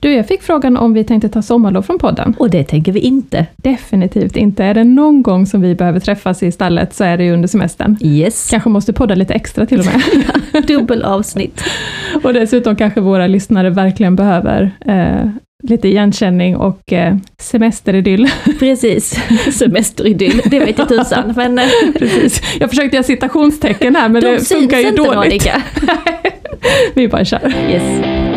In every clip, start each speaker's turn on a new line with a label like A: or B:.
A: Du, jag fick frågan om vi tänkte ta sommarlov från podden.
B: Och det tänker vi inte.
A: Definitivt inte. Är det någon gång som vi behöver träffas i stallet så är det ju under semestern.
B: Yes.
A: Kanske måste podda lite extra till och med.
B: Dubbelavsnitt.
A: och dessutom kanske våra lyssnare verkligen behöver eh, lite igenkänning och eh, semesteridyll.
B: Precis, semesteridyll, det vet jag tusan. Men, eh,
A: Precis. Jag försökte göra citationstecken här men
B: de
A: det funkar ju
B: inte
A: dåligt.
B: Monica.
A: vi bara kör.
B: Yes.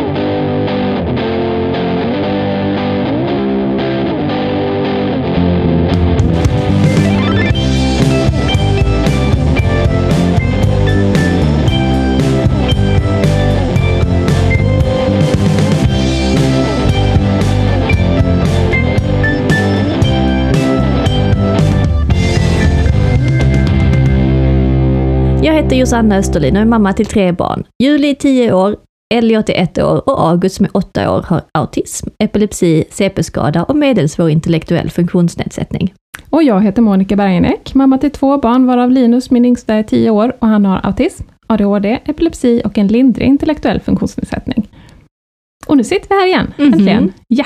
B: Heter Josanna Österlin och är mamma till tre barn. Julie är 10 år, Elliot är 1 år och August som är 8 år har autism, epilepsi, CP-skada och medelsvår intellektuell funktionsnedsättning.
A: Och jag heter Monica Bergenek, mamma till två barn varav Linus, min yngsta, är 10 år och han har autism, ADHD, epilepsi och en lindrig intellektuell funktionsnedsättning. Och nu sitter vi här igen,
B: Mhm.
A: äntligen. Ja,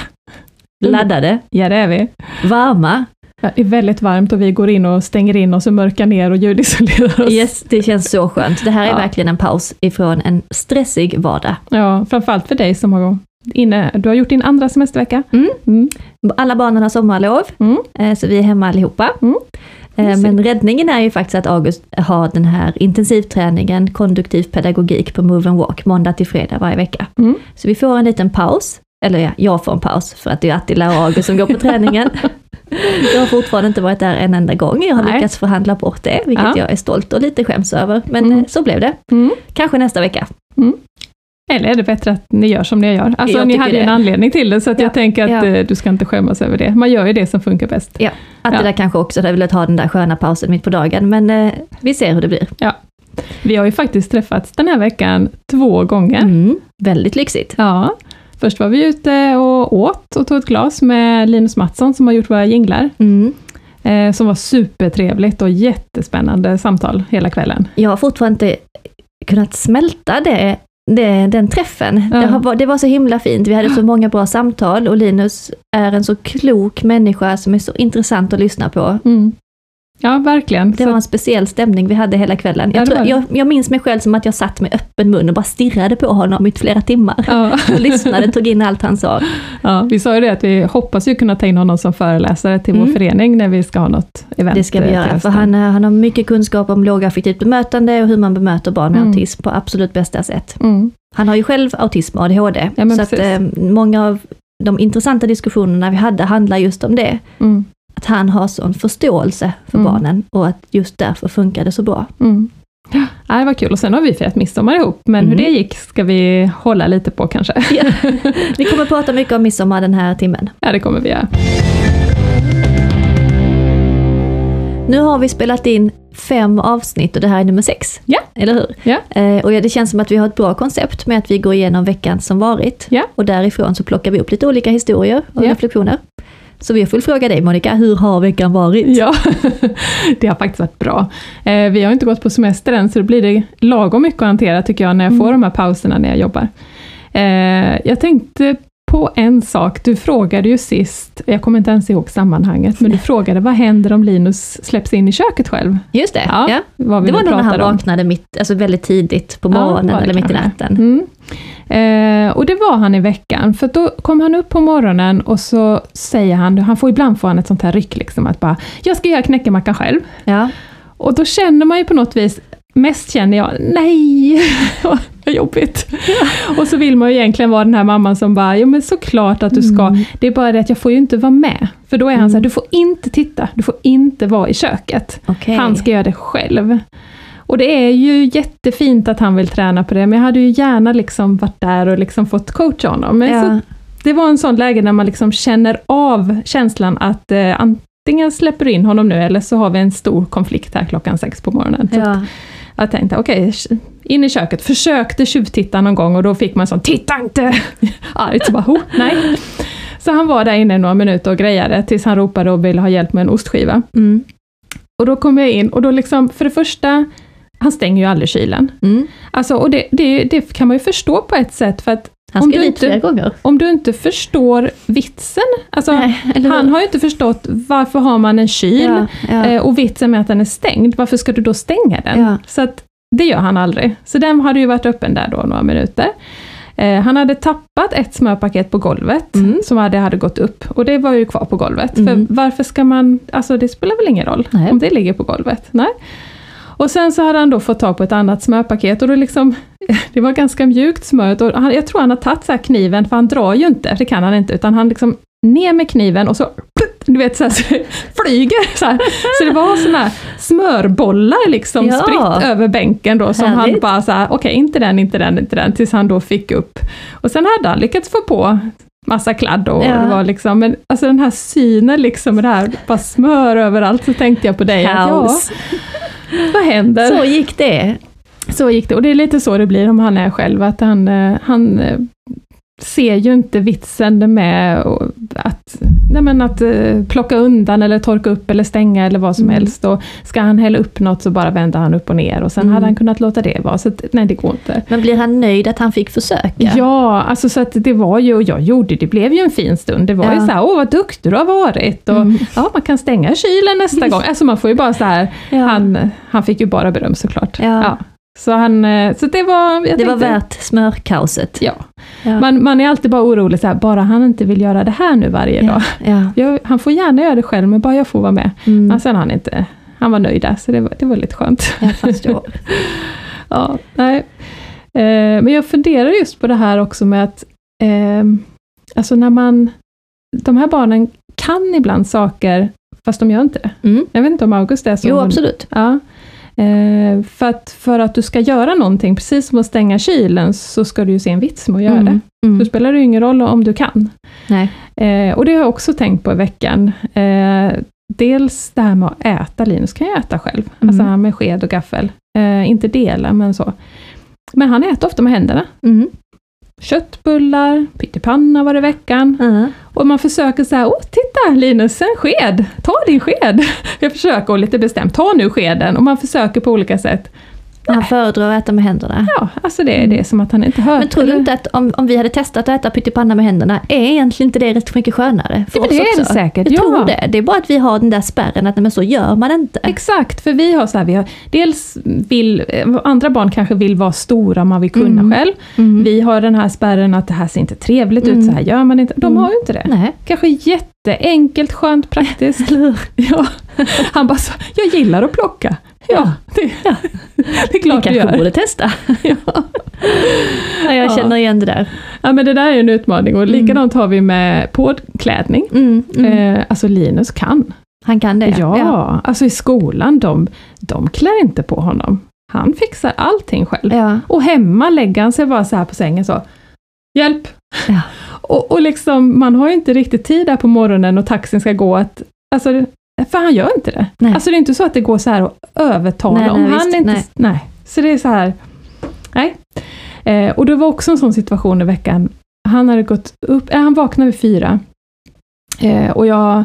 B: Laddade,
A: ja det är vi.
B: varma.
A: Ja, Det är väldigt varmt och vi går in och stänger in oss och mörkar ner och ljudisolerar oss.
B: Yes, det känns så skönt. Det här är
A: Ja.
B: verkligen en paus ifrån en stressig vardag.
A: Ja, framförallt för dig som har, inne, du har gjort din andra semestervecka.
B: Mm.
A: Mm.
B: Alla barnen har sommarlov,
A: Mm.
B: eh, så vi är hemma allihopa.
A: Mm.
B: Eh. Men räddningen är ju faktiskt att August har den här intensivträningen, konduktiv pedagogik på Move and Walk, måndag till fredag varje vecka.
A: Mm.
B: Så vi får en liten paus, eller ja, jag får en paus för att det är Attila och August som går på träningen. Jag har fortfarande inte varit där en enda gång, jag har
A: Nej.
B: lyckats förhandla bort det, vilket
A: Ja.
B: jag är stolt och lite skäms över. Men
A: Mm.
B: eh, så blev det.
A: Mm.
B: Kanske nästa vecka.
A: Eller är det bättre att ni gör som ni gör? Alltså
B: Jag
A: ni hade ju
B: det.
A: en anledning till det, så att
B: Ja.
A: jag tänker att
B: Ja.
A: eh, du ska inte skämmas över det. Man gör ju det som funkar bäst.
B: Attila kanske också hade velat ha den där sköna pausen mitt på dagen, men eh, vi ser hur det blir.
A: Vi har ju faktiskt träffats den här veckan två gånger.
B: Mm. Väldigt lyxigt.
A: Ja. Först var vi ute och åt och tog ett glas med Linus Mattsson som har gjort våra jinglar.
B: Mm.
A: Eh, som var supertrevligt och jättespännande samtal hela kvällen.
B: Jag har fortfarande inte kunnat smälta det, det, den träffen.
A: Ja.
B: Det, har, det var så himla fint, vi hade så många bra samtal och Linus är en så klok människa som är så intressant att lyssna på.
A: Mm. Ja, verkligen.
B: Det
A: Så
B: var en speciell stämning vi hade hela kvällen.
A: Ja,
B: Jag,
A: det
B: tror, jag, jag minns mig själv som att jag satt med öppen mun och bara stirrade på honom i flera timmar.
A: ja,
B: Och lyssnade, tog in allt han sa.
A: ja, vi sa ju det att vi hoppas ju kunna ta in honom som föreläsare till vår
B: Mm.
A: förening när vi ska ha något event.
B: Det ska vi
A: eh,
B: göra, för han, han har mycket kunskap om lågaffektivt bemötande och hur man bemöter barn med
A: Mm.
B: autism på absolut bästa sätt.
A: Mm.
B: Han har ju själv autism och ADHD,
A: Ja,
B: så att, eh, många av de intressanta diskussionerna vi hade handlar just om det.
A: Mm.
B: Att han har sån förståelse för
A: Mm.
B: barnen och att just därför funkar det så bra.
A: Mm. Ja, det var kul och sen har vi firat midsommar ihop, men hur
B: Mm.
A: det gick ska vi hålla lite på kanske.
B: Vi kommer prata mycket om midsommar den här timmen.
A: Ja, det kommer vi göra.
B: Nu har vi spelat in fem avsnitt och det här är nummer sex.
A: Ja.
B: Eller hur?
A: Ja.
B: Eh, och ja, det känns som att vi har ett bra koncept med att vi går igenom veckan som varit.
A: Ja.
B: Och därifrån så plockar vi upp lite olika historier och
A: Ja.
B: reflektioner. Så vi får fråga dig Monica, hur har veckan varit?
A: Ja, det har faktiskt varit bra. Eh, vi har inte gått på semester än, så då blir det lagom mycket att hantera tycker jag, när jag får
B: Mm.
A: de här pauserna när jag jobbar. Eh, jag tänkte på en sak, du frågade ju sist, jag kommer inte ens ihåg sammanhanget, men du frågade vad händer om Linus släpps in i köket själv?
B: Just det,
A: Ja,
B: ja. Det var nog när han
A: om.
B: vaknade mitt, alltså väldigt tidigt på
A: Ja,
B: morgonen
A: det
B: eller mitt i natten.
A: Mm. Eh, och det var han i veckan, för då kom han upp på morgonen och så säger han, han får ibland få han ett sånt här ryck, liksom, att bara, jag ska göra knäckemackan själv.
B: Ja.
A: Och då känner man ju på något vis, mest känner jag, nej, vad jobbigt. Och så vill man ju egentligen vara den här mamman som bara, jo men såklart att du ska,
B: Mm.
A: det är bara det att jag får ju inte vara med. För då är han
B: Mm.
A: så här, du får inte titta, du får inte vara i köket.
B: Okej.
A: Han ska göra det själv. Och det är ju jättefint att han vill träna på det, men jag hade ju gärna liksom varit där och liksom fått coacha honom. Men
B: Ja.
A: så, det var en sån läge när man liksom känner av känslan att eh, antingen släpper du in honom nu, eller så har vi en stor konflikt här klockan sex på morgonen.
B: Ja.
A: Jag tänkte, okej, in i köket, försökte tjuvtitta någon gång och då fick man sån, titta inte! Argt, så bara, oh, nej. Så han var där inne några minuter och grejade, tills han ropade och ville ha hjälp med en ostskiva.
B: Mm.
A: Och då kom jag in och då liksom, för det första, han stänger ju aldrig kylen.
B: Mm.
A: Alltså, och det, det, det kan man ju förstå på ett sätt, för att
B: Han
A: Om
B: ska
A: du
B: dit flera
A: inte-
B: gånger.
A: Om du inte förstår vitsen, alltså
B: Nej,
A: han har ju inte förstått varför har man en kyl
B: ja, ja.
A: eh, och vitsen med att den är stängd, varför ska du då stänga den?
B: Ja.
A: Så att det gör han aldrig. Så den hade ju varit öppen där då några minuter. Eh, han hade tappat ett smörpaket på golvet
B: Mm.
A: som hade, hade gått upp och det var ju kvar på golvet.
B: Mm.
A: För varför ska man, alltså det spelar väl ingen roll
B: Nej.
A: om det ligger på golvet? Nej. Och sen så hade han då fått tag på ett annat smörpaket och då liksom, det var ganska mjukt smör. Och han, jag tror han har tagit så här kniven, för han drar ju inte, det kan han inte, utan han liksom ner med kniven och så, du vet så, här, så flyger så här. Så det var såna här smörbollar liksom
B: Ja.
A: spritt över bänken då, som han
B: Härligt.
A: bara så här, okej inte den, inte den, inte den, tills han då fick upp. Och sen hade han lyckats få på massa kladd och
B: Ja.
A: det var liksom, men alltså den här synen liksom, med det här bara smör överallt, så tänkte jag på dig, att ja. Vad händer?
B: Så gick det.
A: Så gick det, och det är lite så det blir om han är själv, att han, eh, han eh, ser ju inte vitsen med att, nej men att eh, plocka undan eller torka upp eller stänga eller vad som
B: Mm.
A: helst. Och ska han hälla upp något så bara vänder han upp och ner och sen
B: Mm.
A: hade han kunnat låta det vara. Så att, nej, det går inte.
B: Men blir han nöjd att han fick försöka?
A: Ja, alltså så att det var ju, och jag gjorde, det blev ju en fin stund. Det var ju
B: Ja.
A: så här, åh vad duktig du har varit. Och,
B: Mm.
A: Ja, man kan stänga kylen nästa gång. Alltså man får ju bara så här,
B: Ja.
A: han, han fick ju bara beröm såklart.
B: Ja.
A: Så, han, eh, så det var...
B: Det var
A: tänkte-
B: värt smörkaoset.
A: Ja.
B: Ja.
A: Man, man är alltid bara orolig, så här, bara han inte vill göra det här nu varje dag.
B: ja. ja.
A: Jag, han får gärna göra det själv, men bara jag får vara med.
B: Mm.
A: Men sen han inte, han var nöjd där, så det var, det var lite skönt.
B: Jag förstår.
A: ja, nej. Eh, men jag funderar just på det här också med att, eh, alltså när man, de här barnen kan ibland saker, fast de gör inte det.
B: Mm.
A: Jag vet inte om August är så.
B: Jo,
A: men-
B: absolut.
A: Ja. Eh, för, att, för att du ska göra någonting, precis som att stänga kylen, så ska du ju se en vits med att göra det.
B: Mm.
A: Då
B: Mm.
A: spelar det ju ingen roll om du kan. Eh, och det har jag också tänkt på i veckan. Eh, dels det här med att äta, Linus kan ju äta själv,
B: Mm.
A: alltså han med sked och gaffel. Eh, inte dela, men så. Men han äter ofta med händerna.
B: Mm.
A: Köttbullar, pyttipanna var det i veckan.
B: Ja.
A: Och man försöker så här, åh titta Linus, en sked, ta din sked. Jag försöker och lite bestämt, ta nu skeden. Och man försöker på olika sätt.
B: Han föredrar att äta med händerna.
A: Ja, alltså det är det som att han inte hör.
B: Men tror du inte att om, om vi hade testat att äta pyttipanna med händerna, är egentligen inte det rätt mycket skönare för
A: men
B: oss
A: det är det
B: också?
A: säkert,
B: Jag
A: ja.
B: tror det. Det är bara att vi har den där spärren att men så gör man inte.
A: Exakt, för vi har så här, vi har, dels vill, eh, andra barn kanske vill vara stora, man vill kunna
B: Mm.
A: själv.
B: Mm.
A: Vi har den här spärren att det här ser inte trevligt
B: Mm.
A: ut, så här gör man inte. De
B: Mm.
A: har ju inte det.
B: Nej.
A: Kanske jätteenkelt, skönt, praktiskt. Ja. Han bara så, jag gillar att plocka. Ja, det,
B: Ja.
A: det är klart du
B: kanske
A: gör.
B: borde testa.
A: Ja.
B: Ja, jag
A: Ja.
B: känner igen det där.
A: ja, men det där är en utmaning och likadant har vi med påklädning.
B: Mm. Mm.
A: Eh, alltså Linus kan.
B: Han kan det.
A: Ja, alltså i skolan, de, de klär inte på honom. Han fixar allting själv.
B: Ja.
A: Och hemma lägger han sig bara så här på sängen så. Hjälp!
B: Ja.
A: Och, och liksom, man har ju inte riktigt tid där på morgonen och taxin ska gå att, alltså, för han gör inte det.
B: Nej.
A: Alltså det är inte så att det går så här att övertala
B: Nej,
A: om
B: nej,
A: han
B: visst,
A: inte...
B: nej.
A: Nej. Så det är så här, nej. Eh, och det var också en sån situation i veckan. Han hade gått upp, eh, han vaknade vid fyra. Eh, och jag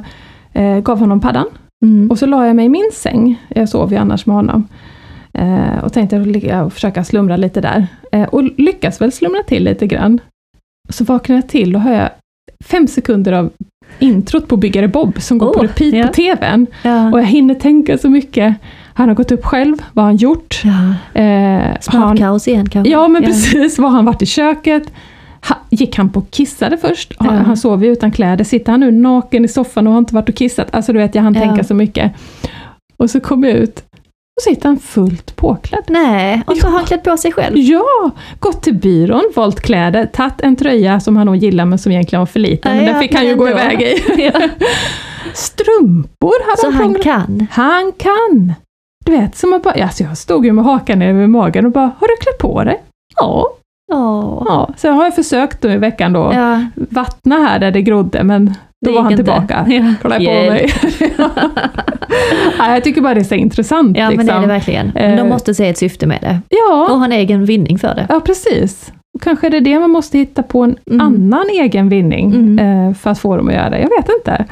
A: eh, gav honom paddan.
B: Mm.
A: Och så la jag mig i min säng, jag sov ju annars med honom. Eh, och tänkte ligga och försöka slumra lite där. Eh, och lyckas väl slumra till lite grann. Så vaknar jag till och hör jag fem sekunder av introt på Byggare Bob som går på
B: Oh,
A: repeat
B: ja.
A: på TVn.
B: Ja.
A: Och jag hinner tänka så mycket. Han har gått upp själv, vad har han gjort?
B: ja.
A: Eh, han,
B: Smörkaos igen kanske?
A: ja men precis, vad har han varit i köket? Ha, gick han på och kissade först? Han, han sov ju utan kläder. Sitter han nu naken i soffan och har inte varit och kissat? Alltså du vet, jag hann
B: Ja.
A: tänka så mycket. Och så kom jag ut och sitter han fullt påklädd.
B: Nej, och så har han klätt på sig själv.
A: Ja! Gått till byrån, valt kläder, tagit en tröja som han nog gillar men som egentligen var för liten. men
B: Ja,
A: den fick han ju
B: men
A: gå
B: ändå.
A: iväg i.
B: Ja.
A: Strumpor hade
B: Så
A: han
B: han
A: prånglat-
B: kan.
A: Han kan! Du vet, som att bara, alltså jag stod ju med hakan över magen och bara, har du klätt på dig? Ja,
B: Åh.
A: ja. Så har jag försökt då i veckan då,
B: Ja,
A: vattna här där det grodde, men då var han
B: inte.
A: tillbaka.
B: Ja.
A: Kolla på mig. ja, jag tycker bara det är så intressant.
B: Ja, men det är det
A: liksom.
B: verkligen. Men de
A: Eh.
B: måste se ett syfte med det.
A: ja,
B: Och ha en egen vinning för det.
A: ja, precis. Kanske är det det man måste hitta på en
B: Mm.
A: annan egen vinning
B: Mm.
A: eh, för att få dem att göra det. Jag vet inte.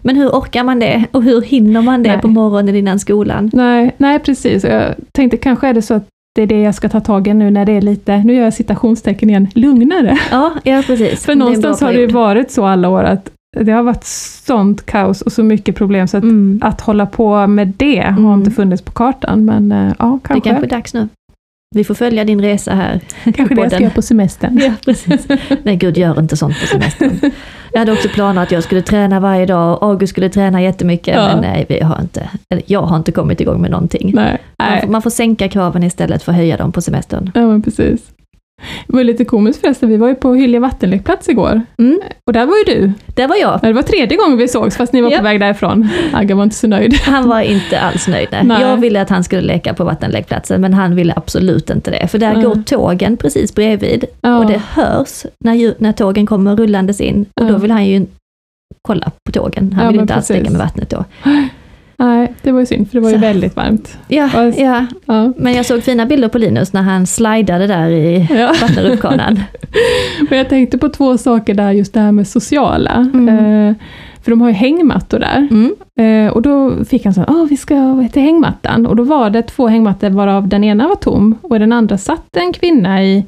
B: Men hur orkar man det? Och hur hinner man det
A: Nej.
B: på morgonen innan skolan?
A: Nej, nej precis. Jag tänkte kanske är det så att det är det jag ska ta tag i nu när det är lite, nu gör jag citationstecken igen, lugnare.
B: Ja, ja precis.
A: För
B: är
A: någonstans har det ju varit så alla år att det har varit sånt kaos och så mycket problem så att,
B: Mm.
A: att hålla på med det har
B: Mm.
A: inte funnits på kartan. Men eh, ja,
B: Det
A: kanske,
B: kanske är dags nu. Vi får följa din resa här.
A: kanske det jag ska göra på semestern.
B: Ja, precis. Nej, gud gör inte sånt på semestern. Jag hade också planer att jag skulle träna varje dag, August skulle träna jättemycket,
A: Ja.
B: men nej, vi har inte, jag har inte kommit igång med någonting.
A: Nej,
B: Man får, man får sänka kraven istället för att höja dem på semestern.
A: Ja, men precis. Det var lite komiskt förresten, vi var ju på Hyllie vattenlekplats igår.
B: Mm,
A: Och där var ju du.
B: där var jag.
A: Ja, Det var tredje gången vi sågs, fast ni var
B: Ja.
A: på väg därifrån. Agga var inte så nöjd.
B: Han var inte alls nöjd. Nej.
A: Nej.
B: Jag ville att han skulle leka på vattenlekplatsen, men han ville absolut inte det. För där
A: Mm.
B: går tågen precis bredvid
A: Ja.
B: och det hörs när, när tågen kommer rullandes in. Och då
A: Ja.
B: vill han ju kolla på tågen. Han vill inte alls leka med vattnet då.
A: Nej, det var ju synd, för det var ju
B: Så.
A: väldigt varmt.
B: Ja,
A: Fast-
B: ja,
A: Ja.
B: men jag såg fina bilder på Linus när han slidade där i
A: Ja.
B: vattenrutschkanan.
A: Men jag tänkte på två saker där, just det här med sociala.
B: Mm.
A: Eh, för de har ju hängmattor där.
B: Mm.
A: Eh, och då fick han så åh vi ska till hängmattan. Och då var det två hängmattor varav den ena var tom och i den andra satt en kvinna i,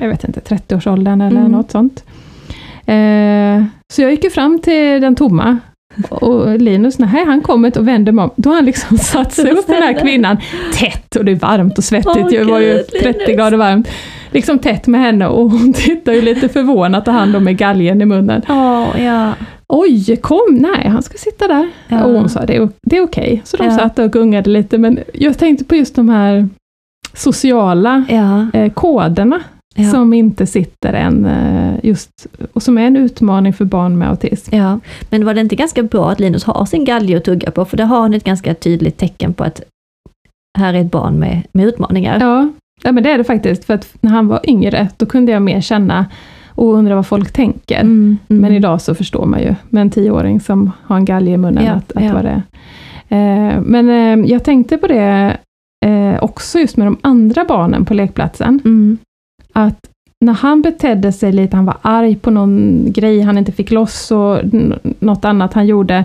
A: jag vet inte, 30-årsåldern eller
B: Mm.
A: något sånt. Eh, så jag gick ju fram till den tomma och Linus, nej, han kommer och vänder mig om. Då har han liksom satt sig hos den här kvinnan tätt och det är varmt och svettigt.
B: Åh,
A: det var ju
B: Gud,
A: 30
B: Linus.
A: grader varmt. Liksom tätt med henne och hon tittar ju lite förvånat och han då med galgen i munnen.
B: Åh, ja.
A: Oj, kom! Nej, han ska sitta där.
B: Ja.
A: Och hon sa det är, det är okej. Så de
B: Ja.
A: satt och gungade lite, men jag tänkte på just de här sociala
B: Ja,
A: eh, koderna
B: ja.
A: som inte sitter än, eh, just, och som är en utmaning för barn med autism.
B: ja. Men var det inte ganska bra att Linus har sin galge att tugga på? För där har han ett ganska tydligt tecken på att här är ett barn med, med utmaningar.
A: Ja, ja, men det är det faktiskt, för att när han var yngre, då kunde jag mer känna och undra vad folk tänker.
B: Mm, mm.
A: Men idag så förstår man ju med en tioåring som har en galge i munnen
B: Ja,
A: att, att
B: ja.
A: vad det är. Eh, men eh, jag tänkte på det eh, också just med de andra barnen på lekplatsen.
B: Mm.
A: Att när han betedde sig lite, han var arg på någon grej han inte fick loss och något annat han gjorde.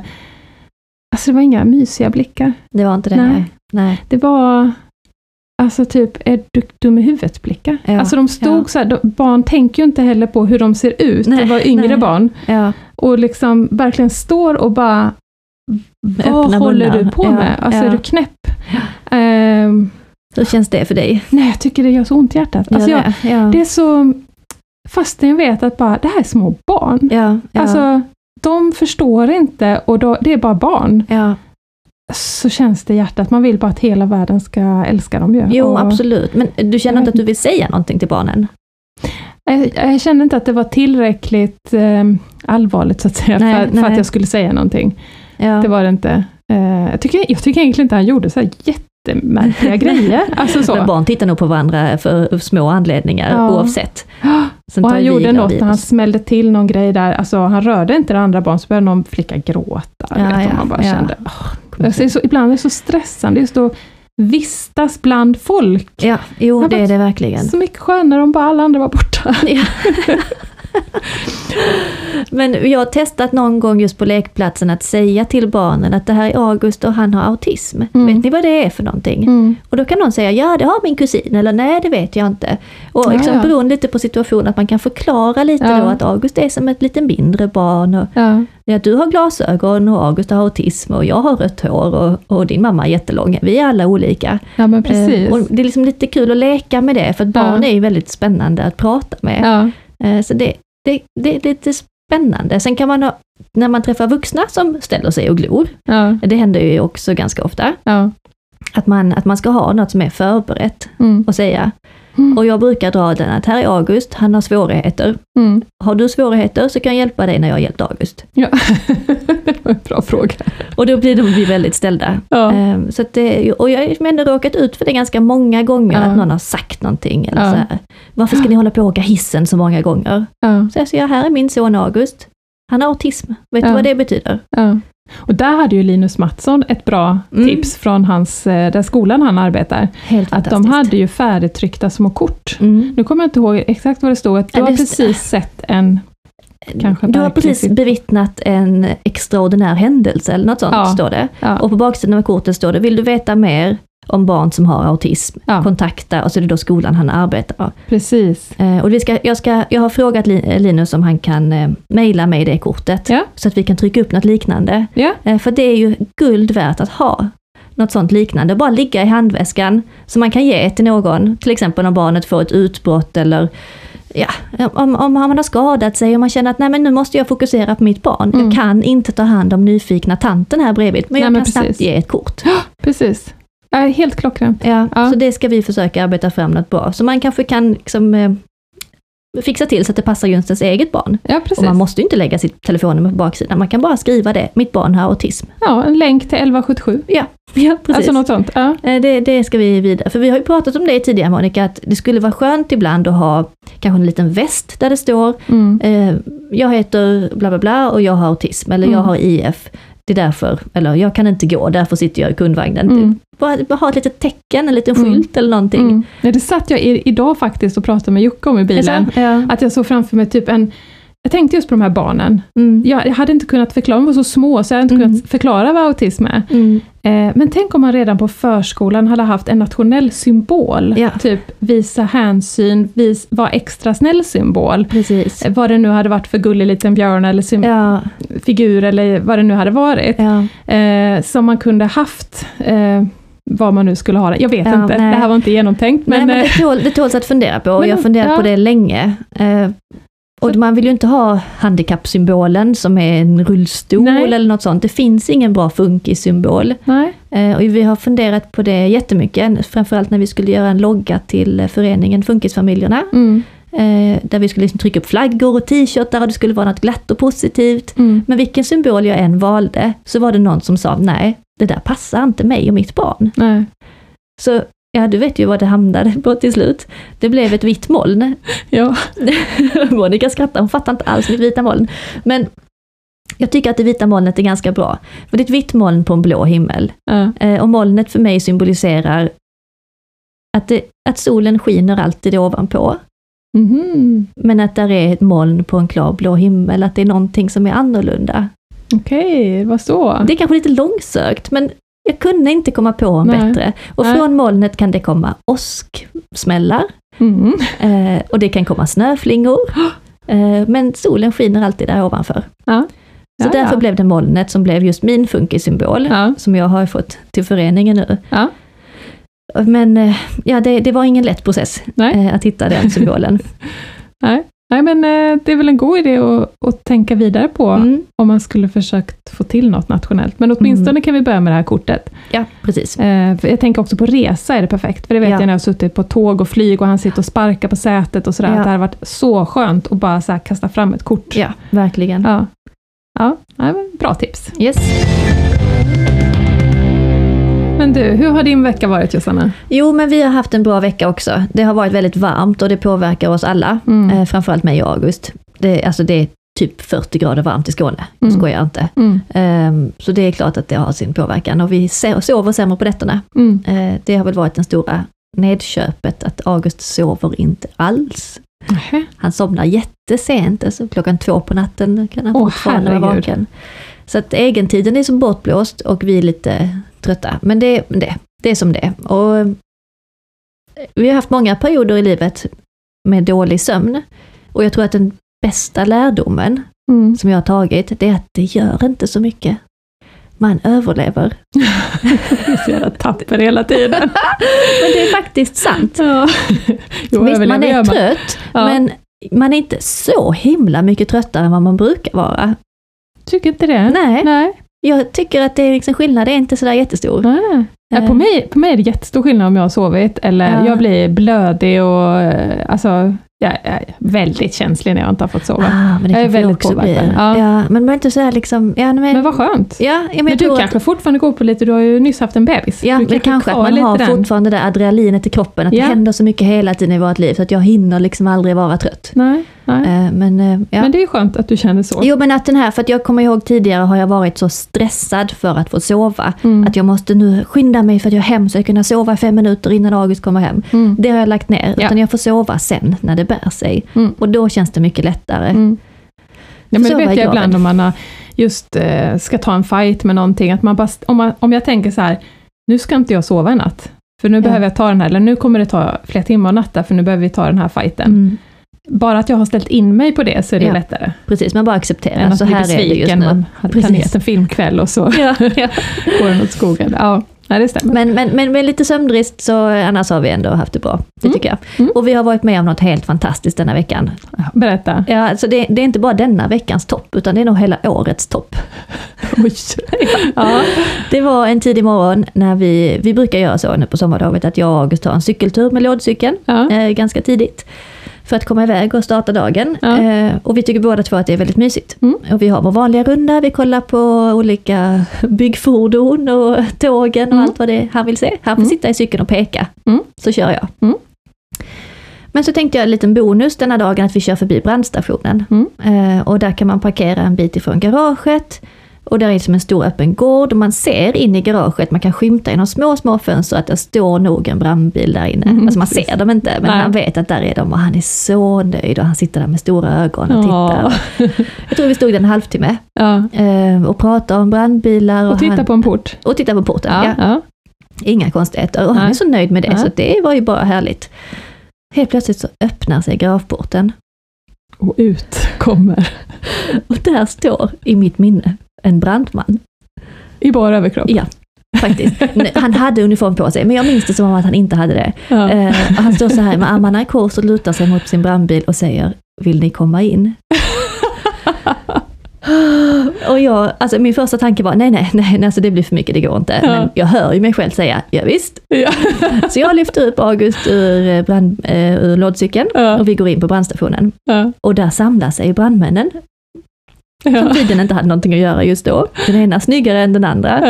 A: Alltså det var inga mysiga blickar.
B: Det var inte det?
A: Nej.
B: Nej.
A: Det var Alltså typ, är du dum i huvudet blickar?
B: Ja,
A: Alltså de stod
B: ja.
A: så här, de, barn tänker ju inte heller på hur de ser ut,
B: Nej,
A: det var yngre
B: nej.
A: barn.
B: Ja.
A: och liksom verkligen står och bara
B: Med
A: Vad håller
B: munnar.
A: du på med? Alltså är du knäpp? Ehm,
B: Hur känns det för dig?
A: nej, jag tycker det gör så ont i hjärtat. Alltså jag,
B: det? Ja.
A: det är så... Fastän jag vet att bara, det här är små barn.
B: ja, ja.
A: Alltså, de förstår inte och då, det är bara barn.
B: ja.
A: Så känns det i hjärtat. Man vill bara att hela världen ska älska dem ju.
B: Jo,
A: och,
B: absolut. Men du känner inte att du vill säga någonting till barnen?
A: Jag, jag kände inte att det var tillräckligt eh, allvarligt så att säga,
B: Nej,
A: för, för
B: nej.
A: att jag skulle säga någonting.
B: Ja.
A: Det var det inte. Eh, jag, tycker, jag tycker egentligen inte han gjorde så här jättemärkliga grejer. Alltså så.
B: Men barn tittar nog på varandra för små anledningar
A: Ja.
B: oavsett. Sen
A: Och han gjorde något när han smällde till någon grej där, alltså han rörde inte det andra barn så började någon flicka gråta.
B: Ja,
A: vet, och
B: ja,
A: man bara
B: ja.
A: kände, åh. Alltså, det är så, ibland är det så stressande just att vistas bland folk.
B: Ja, jo det är det verkligen.
A: Så mycket skönare om bara alla andra var borta.
B: Ja. Men jag har testat någon gång just på lekplatsen att säga till barnen att det här är August och han har autism.
A: Mm.
B: Vet ni vad det är för någonting?
A: Mm.
B: Och då kan någon säga ja det har min kusin eller nej det vet jag inte. Och liksom
A: ja.
B: beroende lite på situationen att man kan förklara lite
A: Ja.
B: då att August är som ett lite mindre barn och
A: Ja.
B: du har glasögon och August har autism och jag har rött hår och, och din mamma är jättelång. Vi är alla olika.
A: ja, men precis.
B: Eh, och det är liksom lite kul att leka med det för att barn är ju väldigt spännande att prata med. Eh, Så det, det, det är lite spännande. Sen kan man ha, när man träffar vuxna som ställer sig och glor,
A: Ja.
B: det händer ju också ganska ofta,
A: Ja.
B: att man, att man ska ha något som är förberett
A: Mm.
B: och säga.
A: Mm.
B: Och jag brukar dra den att här är August, han har svårigheter.
A: Mm.
B: Har du svårigheter så kan jag hjälpa dig när jag har hjälpt August.
A: Ja. det var en bra fråga.
B: Och då blir de väldigt ställda.
A: Ja.
B: Ehm, Så det, och jag har ändå råkat ut för det ganska många gånger,
A: Ja.
B: att någon har sagt någonting. Eller
A: Ja.
B: så här, Varför ska ni hålla på och åka hissen så många gånger?
A: Ja.
B: Så jag säger, här är min son August. Han har autism. Vet du vad det betyder?
A: Och där hade ju Linus Mattsson ett bra
B: Mm.
A: tips från hans, eh, där skolan han arbetar.
B: Helt
A: Att de hade ju färdigtryckta små kort.
B: Mm.
A: Nu kommer jag inte ihåg exakt vad det stod, att du
B: Ja,
A: har precis sett en... Kanske
B: du har precis bevittnat en extraordinär händelse eller något sånt,
A: Ja.
B: står det.
A: Ja,
B: Och på baksidan av kortet står det, vill du veta mer? Om barn som har autism.
A: Ja.
B: Kontakta och så är det då skolan han arbetar.
A: Precis.
B: Eh, och vi ska, jag, ska, jag har frågat Li- Linus om han kan eh, mejla mig det kortet.
A: Ja.
B: Så att vi kan trycka upp något liknande.
A: Ja.
B: Eh, för det är ju guld värt att ha något sånt liknande. Bara ligga i handväskan som man kan ge till någon. Till exempel om barnet får ett utbrott eller ja, om, om man har skadat sig och man känner att nej men nu måste jag fokusera på mitt barn.
A: Mm.
B: Jag kan inte ta hand om nyfikna tanten här bredvid, men
A: Nej,
B: jag
A: men
B: kan snabbt
A: precis.
B: ge ett kort.
A: Precis. Ja, helt klockrent.
B: Ja,
A: Ja.
B: Så det ska vi försöka arbeta fram något bra. Så man kanske kan liksom, eh, fixa till så att det passar just ens eget barn.
A: Ja, precis.
B: Och man måste ju inte lägga sitt telefonnummer på baksidan, man kan bara skriva det. Mitt barn har autism.
A: Ja, en länk till 1177.
B: Ja, ja precis.
A: Alltså något sånt. Ja.
B: Eh, Det, det ska vi vidare. För vi har ju pratat om det tidigare Monica, att det skulle vara skönt ibland att ha kanske en liten väst där det står
A: Mm.
B: eh, jag heter bla bla bla och jag har autism eller jag
A: Mm.
B: har IF. Det är därför, eller jag kan inte gå, därför sitter jag i kundvagnen.
A: Mm.
B: Bara, bara ha ett litet tecken, en liten
A: Mm.
B: skylt eller någonting.
A: Mm. Nej, det satt jag i, idag faktiskt och pratade med Jocke om i bilen.
B: Ja.
A: Att jag såg framför mig typ en jag tänkte just på de här barnen.
B: Mm.
A: Jag, jag hade inte kunnat förklara, de var så små så jag hade inte
B: Mm.
A: kunnat förklara vad autism är.
B: Mm.
A: Eh, men tänk om man redan på förskolan hade haft en nationell symbol.
B: Ja.
A: Typ visa hänsyn, vis, var extra snäll symbol.
B: Precis.
A: Eh, Vad det nu hade varit för gullig liten björn eller
B: Ja,
A: figur eller vad det nu hade varit.
B: ja.
A: Eh, som man kunde haft. Eh, vad man nu skulle ha det. Jag vet
B: Ja,
A: inte,
B: nej.
A: det här var inte genomtänkt.
B: Nej,
A: Men,
B: men
A: eh,
B: det, tål, det tåls att fundera på och
A: Men,
B: jag har funderat
A: ja.
B: på det länge. Eh, och man vill ju inte ha handikappsymbolen som är en rullstol
A: Nej.
B: eller något sånt. Det finns ingen bra funkissymbol.
A: nej.
B: Eh, och vi har funderat på det jättemycket, framförallt när vi skulle göra en logga till eh, föreningen Funkisfamiljerna.
A: Mm,
B: Eh, där vi skulle liksom trycka upp flaggor och t-shirtar och det skulle vara något glatt och positivt.
A: mm.
B: Men vilken symbol jag än valde så var det någon som sa nej, det där passar inte mig och mitt barn.
A: Nej.
B: Så ja, du vet ju vad det hamnade på till slut. Det blev ett vitt moln.
A: Ja.
B: Monica skrattar, hon fattar inte alls mitt vita moln. Men jag tycker att det vita molnet är ganska bra. För det är ett vitt moln på en blå himmel.
A: Ja.
B: Eh, och molnet för mig symboliserar att, det, att solen skiner alltid ovanpå.
A: Mhm.
B: Men att där är ett moln på en klar blå himmel, att det är någonting som är annorlunda.
A: Okej, vad så?
B: Det är kanske lite långsökt, men jag kunde inte komma på en
A: Nej.
B: bättre. Och
A: Nej.
B: från molnet kan det komma åsksmällar,
A: Mm.
B: eh, och det kan komma snöflingor. Eh, men solen skiner alltid där ovanför.
A: Ja.
B: Så
A: Ja,
B: därför
A: ja.
B: blev det molnet som blev just min funkissymbol,
A: Ja.
B: som jag har fått till föreningen nu. Men eh, ja, det, det var ingen lätt process
A: Nej.
B: eh, att hitta den symbolen.
A: Nej. Nej, men eh, det är väl en god idé att, att tänka vidare på
B: Mm.
A: om man skulle försökt få till något nationellt. Men åtminstone
B: Mm.
A: kan vi börja med det här kortet.
B: Ja, precis.
A: Eh, jag tänker också på resa är det perfekt, för det vet
B: Ja.
A: jag när jag har suttit på tåg och flyg och han sitter och sparkar på sätet och sådär,
B: Ja.
A: det hade varit så skönt att bara så kasta fram ett kort.
B: Ja, verkligen.
A: Ja, ja bra tips.
B: Yes.
A: Men du, hur har din vecka varit Josanna?
B: Jo, men vi har haft en bra vecka också. Det har varit väldigt varmt och det påverkar oss alla.
A: Mm.
B: Eh, framförallt mig och August. Det, alltså det är typ 40 grader varmt i Skåne.
A: Mm.
B: skojar inte.
A: Mm.
B: Ehm, så det är klart att det har sin påverkan. Och vi sover sämre på nätterna.
A: Mm.
B: Eh, det har väl varit den stora nedköpet, att August sover inte alls.
A: Nähä.
B: Han somnar jättesent, alltså klockan två på natten kan han
A: Åh,
B: fortfarande vara vaken. Så att egentiden är som bortblåst och vi är lite trötta. Men det, det, det är som det är. Och eh, Vi har haft många perioder i livet med dålig sömn. Och jag tror att den bästa lärdomen
A: Mm.
B: som jag har tagit, det är att det gör inte så mycket. Man överlever.
A: Jag är så jävla tapper hela tiden.
B: Men det är faktiskt sant.
A: Ja. Jo,
B: Visst, man är trött,
A: Ja.
B: men man är inte så himla mycket tröttare än vad man brukar vara.
A: Tycker inte det?
B: Nej.
A: Nej.
B: Jag tycker att det är liksom skillnad är inte sådär jättestor.
A: Nej. Ja, på,
B: Eh.
A: mig, på mig är det jättestor skillnad om jag har sovit, eller
B: Ja.
A: jag blir blödig och eh, alltså, jag är väldigt känslig när jag inte har fått sova.
B: Ah, men det
A: Jag är
B: kanske
A: väldigt påverkad.
B: Ja.
A: Ja.
B: men man är inte sådär liksom... Ja, men,
A: Men vad skönt.
B: ja, men
A: Men, du kanske
B: att,
A: fortfarande går på lite, du har ju nyss haft en bebis.
B: Ja,
A: du
B: men kanske att
A: kvar
B: man har
A: den.
B: fortfarande det adrenalinet i kroppen, att det händer så mycket hela tiden i vårt liv, så att jag hinner liksom aldrig vara trött.
A: Nej, nej.
B: Eh, Men, eh, ja.
A: Men det är skönt att du känner så.
B: Jo men att den här, för att jag kommer ihåg tidigare har jag varit så stressad för att få sova.
A: Mm.
B: Att jag måste nu skynda mig för att jag är hem så jag kan sova fem minuter innan August kommer hem.
A: Mm.
B: Det har jag lagt ner,
A: Ja.
B: utan jag får sova sen när det bär sig.
A: Mm.
B: Och då känns det mycket lättare.
A: Mm. Ja, men
B: Så
A: det vet jag
B: jag
A: ibland om man just eh, ska ta en fight med någonting, att man bara, om, man, om jag tänker så här, nu ska inte jag sova i natt. För nu
B: Ja.
A: behöver jag ta den här, eller nu kommer det ta flera timmar att natta, för nu behöver vi ta den här fighten. Bara att jag har ställt in mig på det så är det
B: Ja.
A: lättare.
B: Precis, man bara accepterar.
A: Än att
B: så
A: bli
B: här är det just
A: besviken,
B: nu.
A: man hade
B: Precis.
A: planerat en filmkväll och så
B: Ja, ja.
A: går den åt skogen. Ja, nej, det stämmer.
B: Men, men, men med lite sömnbrist så annars har vi ändå haft det bra. Det
A: Mm.
B: tycker jag.
A: Mm.
B: Och vi har varit med om något helt fantastiskt denna veckan.
A: Berätta.
B: Ja, alltså det, det är inte bara denna veckans topp, utan det är nog hela årets topp.
A: Oj. Ja.
B: Det var en tidig morgon när vi, vi brukar göra så nu på sommarlovet att jag och August tar en cykeltur med lådcykeln
A: Ja.
B: eh, ganska tidigt. För att komma iväg och starta dagen.
A: Ja.
B: Eh, och vi tycker båda två att det är väldigt mysigt.
A: Mm.
B: Och vi har vår vanliga runda, vi kollar på olika byggfordon och tågen och
A: Mm.
B: allt vad det är han vill se. Han får
A: Mm.
B: sitta i cykeln och peka,
A: Mm.
B: så kör jag.
A: Mm.
B: Men så tänkte jag en liten bonus denna dagen att vi kör förbi brandstationen.
A: Mm.
B: Eh, och där kan man parkera en bit ifrån garaget. Och där är som en stor öppen gård och man ser in i garaget, man kan skymta genom små, små fönster att det står nog en brandbil där inne.
A: Mm,
B: alltså man ser dem inte, men
A: Nej.
B: han vet att där är de och han är så nöjd och han sitter där med stora ögon och tittar. Jag tror vi stod där en halvtimme
A: Ja.
B: eh, och pratade om brandbilar. Och,
A: Och titta
B: han,
A: på en port.
B: och titta på porten.
A: Ja.
B: Ja. Inga konstigheter. Och han
A: Nej.
B: är så nöjd med det, så det var ju bara härligt. Helt plötsligt så öppnar sig gravporten
A: Och ut kommer
B: och där står, i mitt minne, en brandman.
A: i bara överkropp.
B: Ja, faktiskt. Han hade uniform på sig, men jag minns det som att han inte hade det.
A: Ja.
B: Eh, han står så här med armarna i kors och lutar sig mot sin brandbil och säger Vill ni komma in? Och jag, alltså min första tanke var nej, nej, nej, alltså det blir för mycket, det går inte.
A: Ja.
B: Men jag hör ju mig själv säga ja, visst.
A: Ja.
B: Så jag lyfter upp August ur, eh, brand, eh, ur lådcykeln
A: Ja.
B: och vi går in på brandstationen. Och där samlar sig brandmännen, som
A: Ja.
B: tydligen inte hade någonting att göra just då. Den ena snyggare än den andra.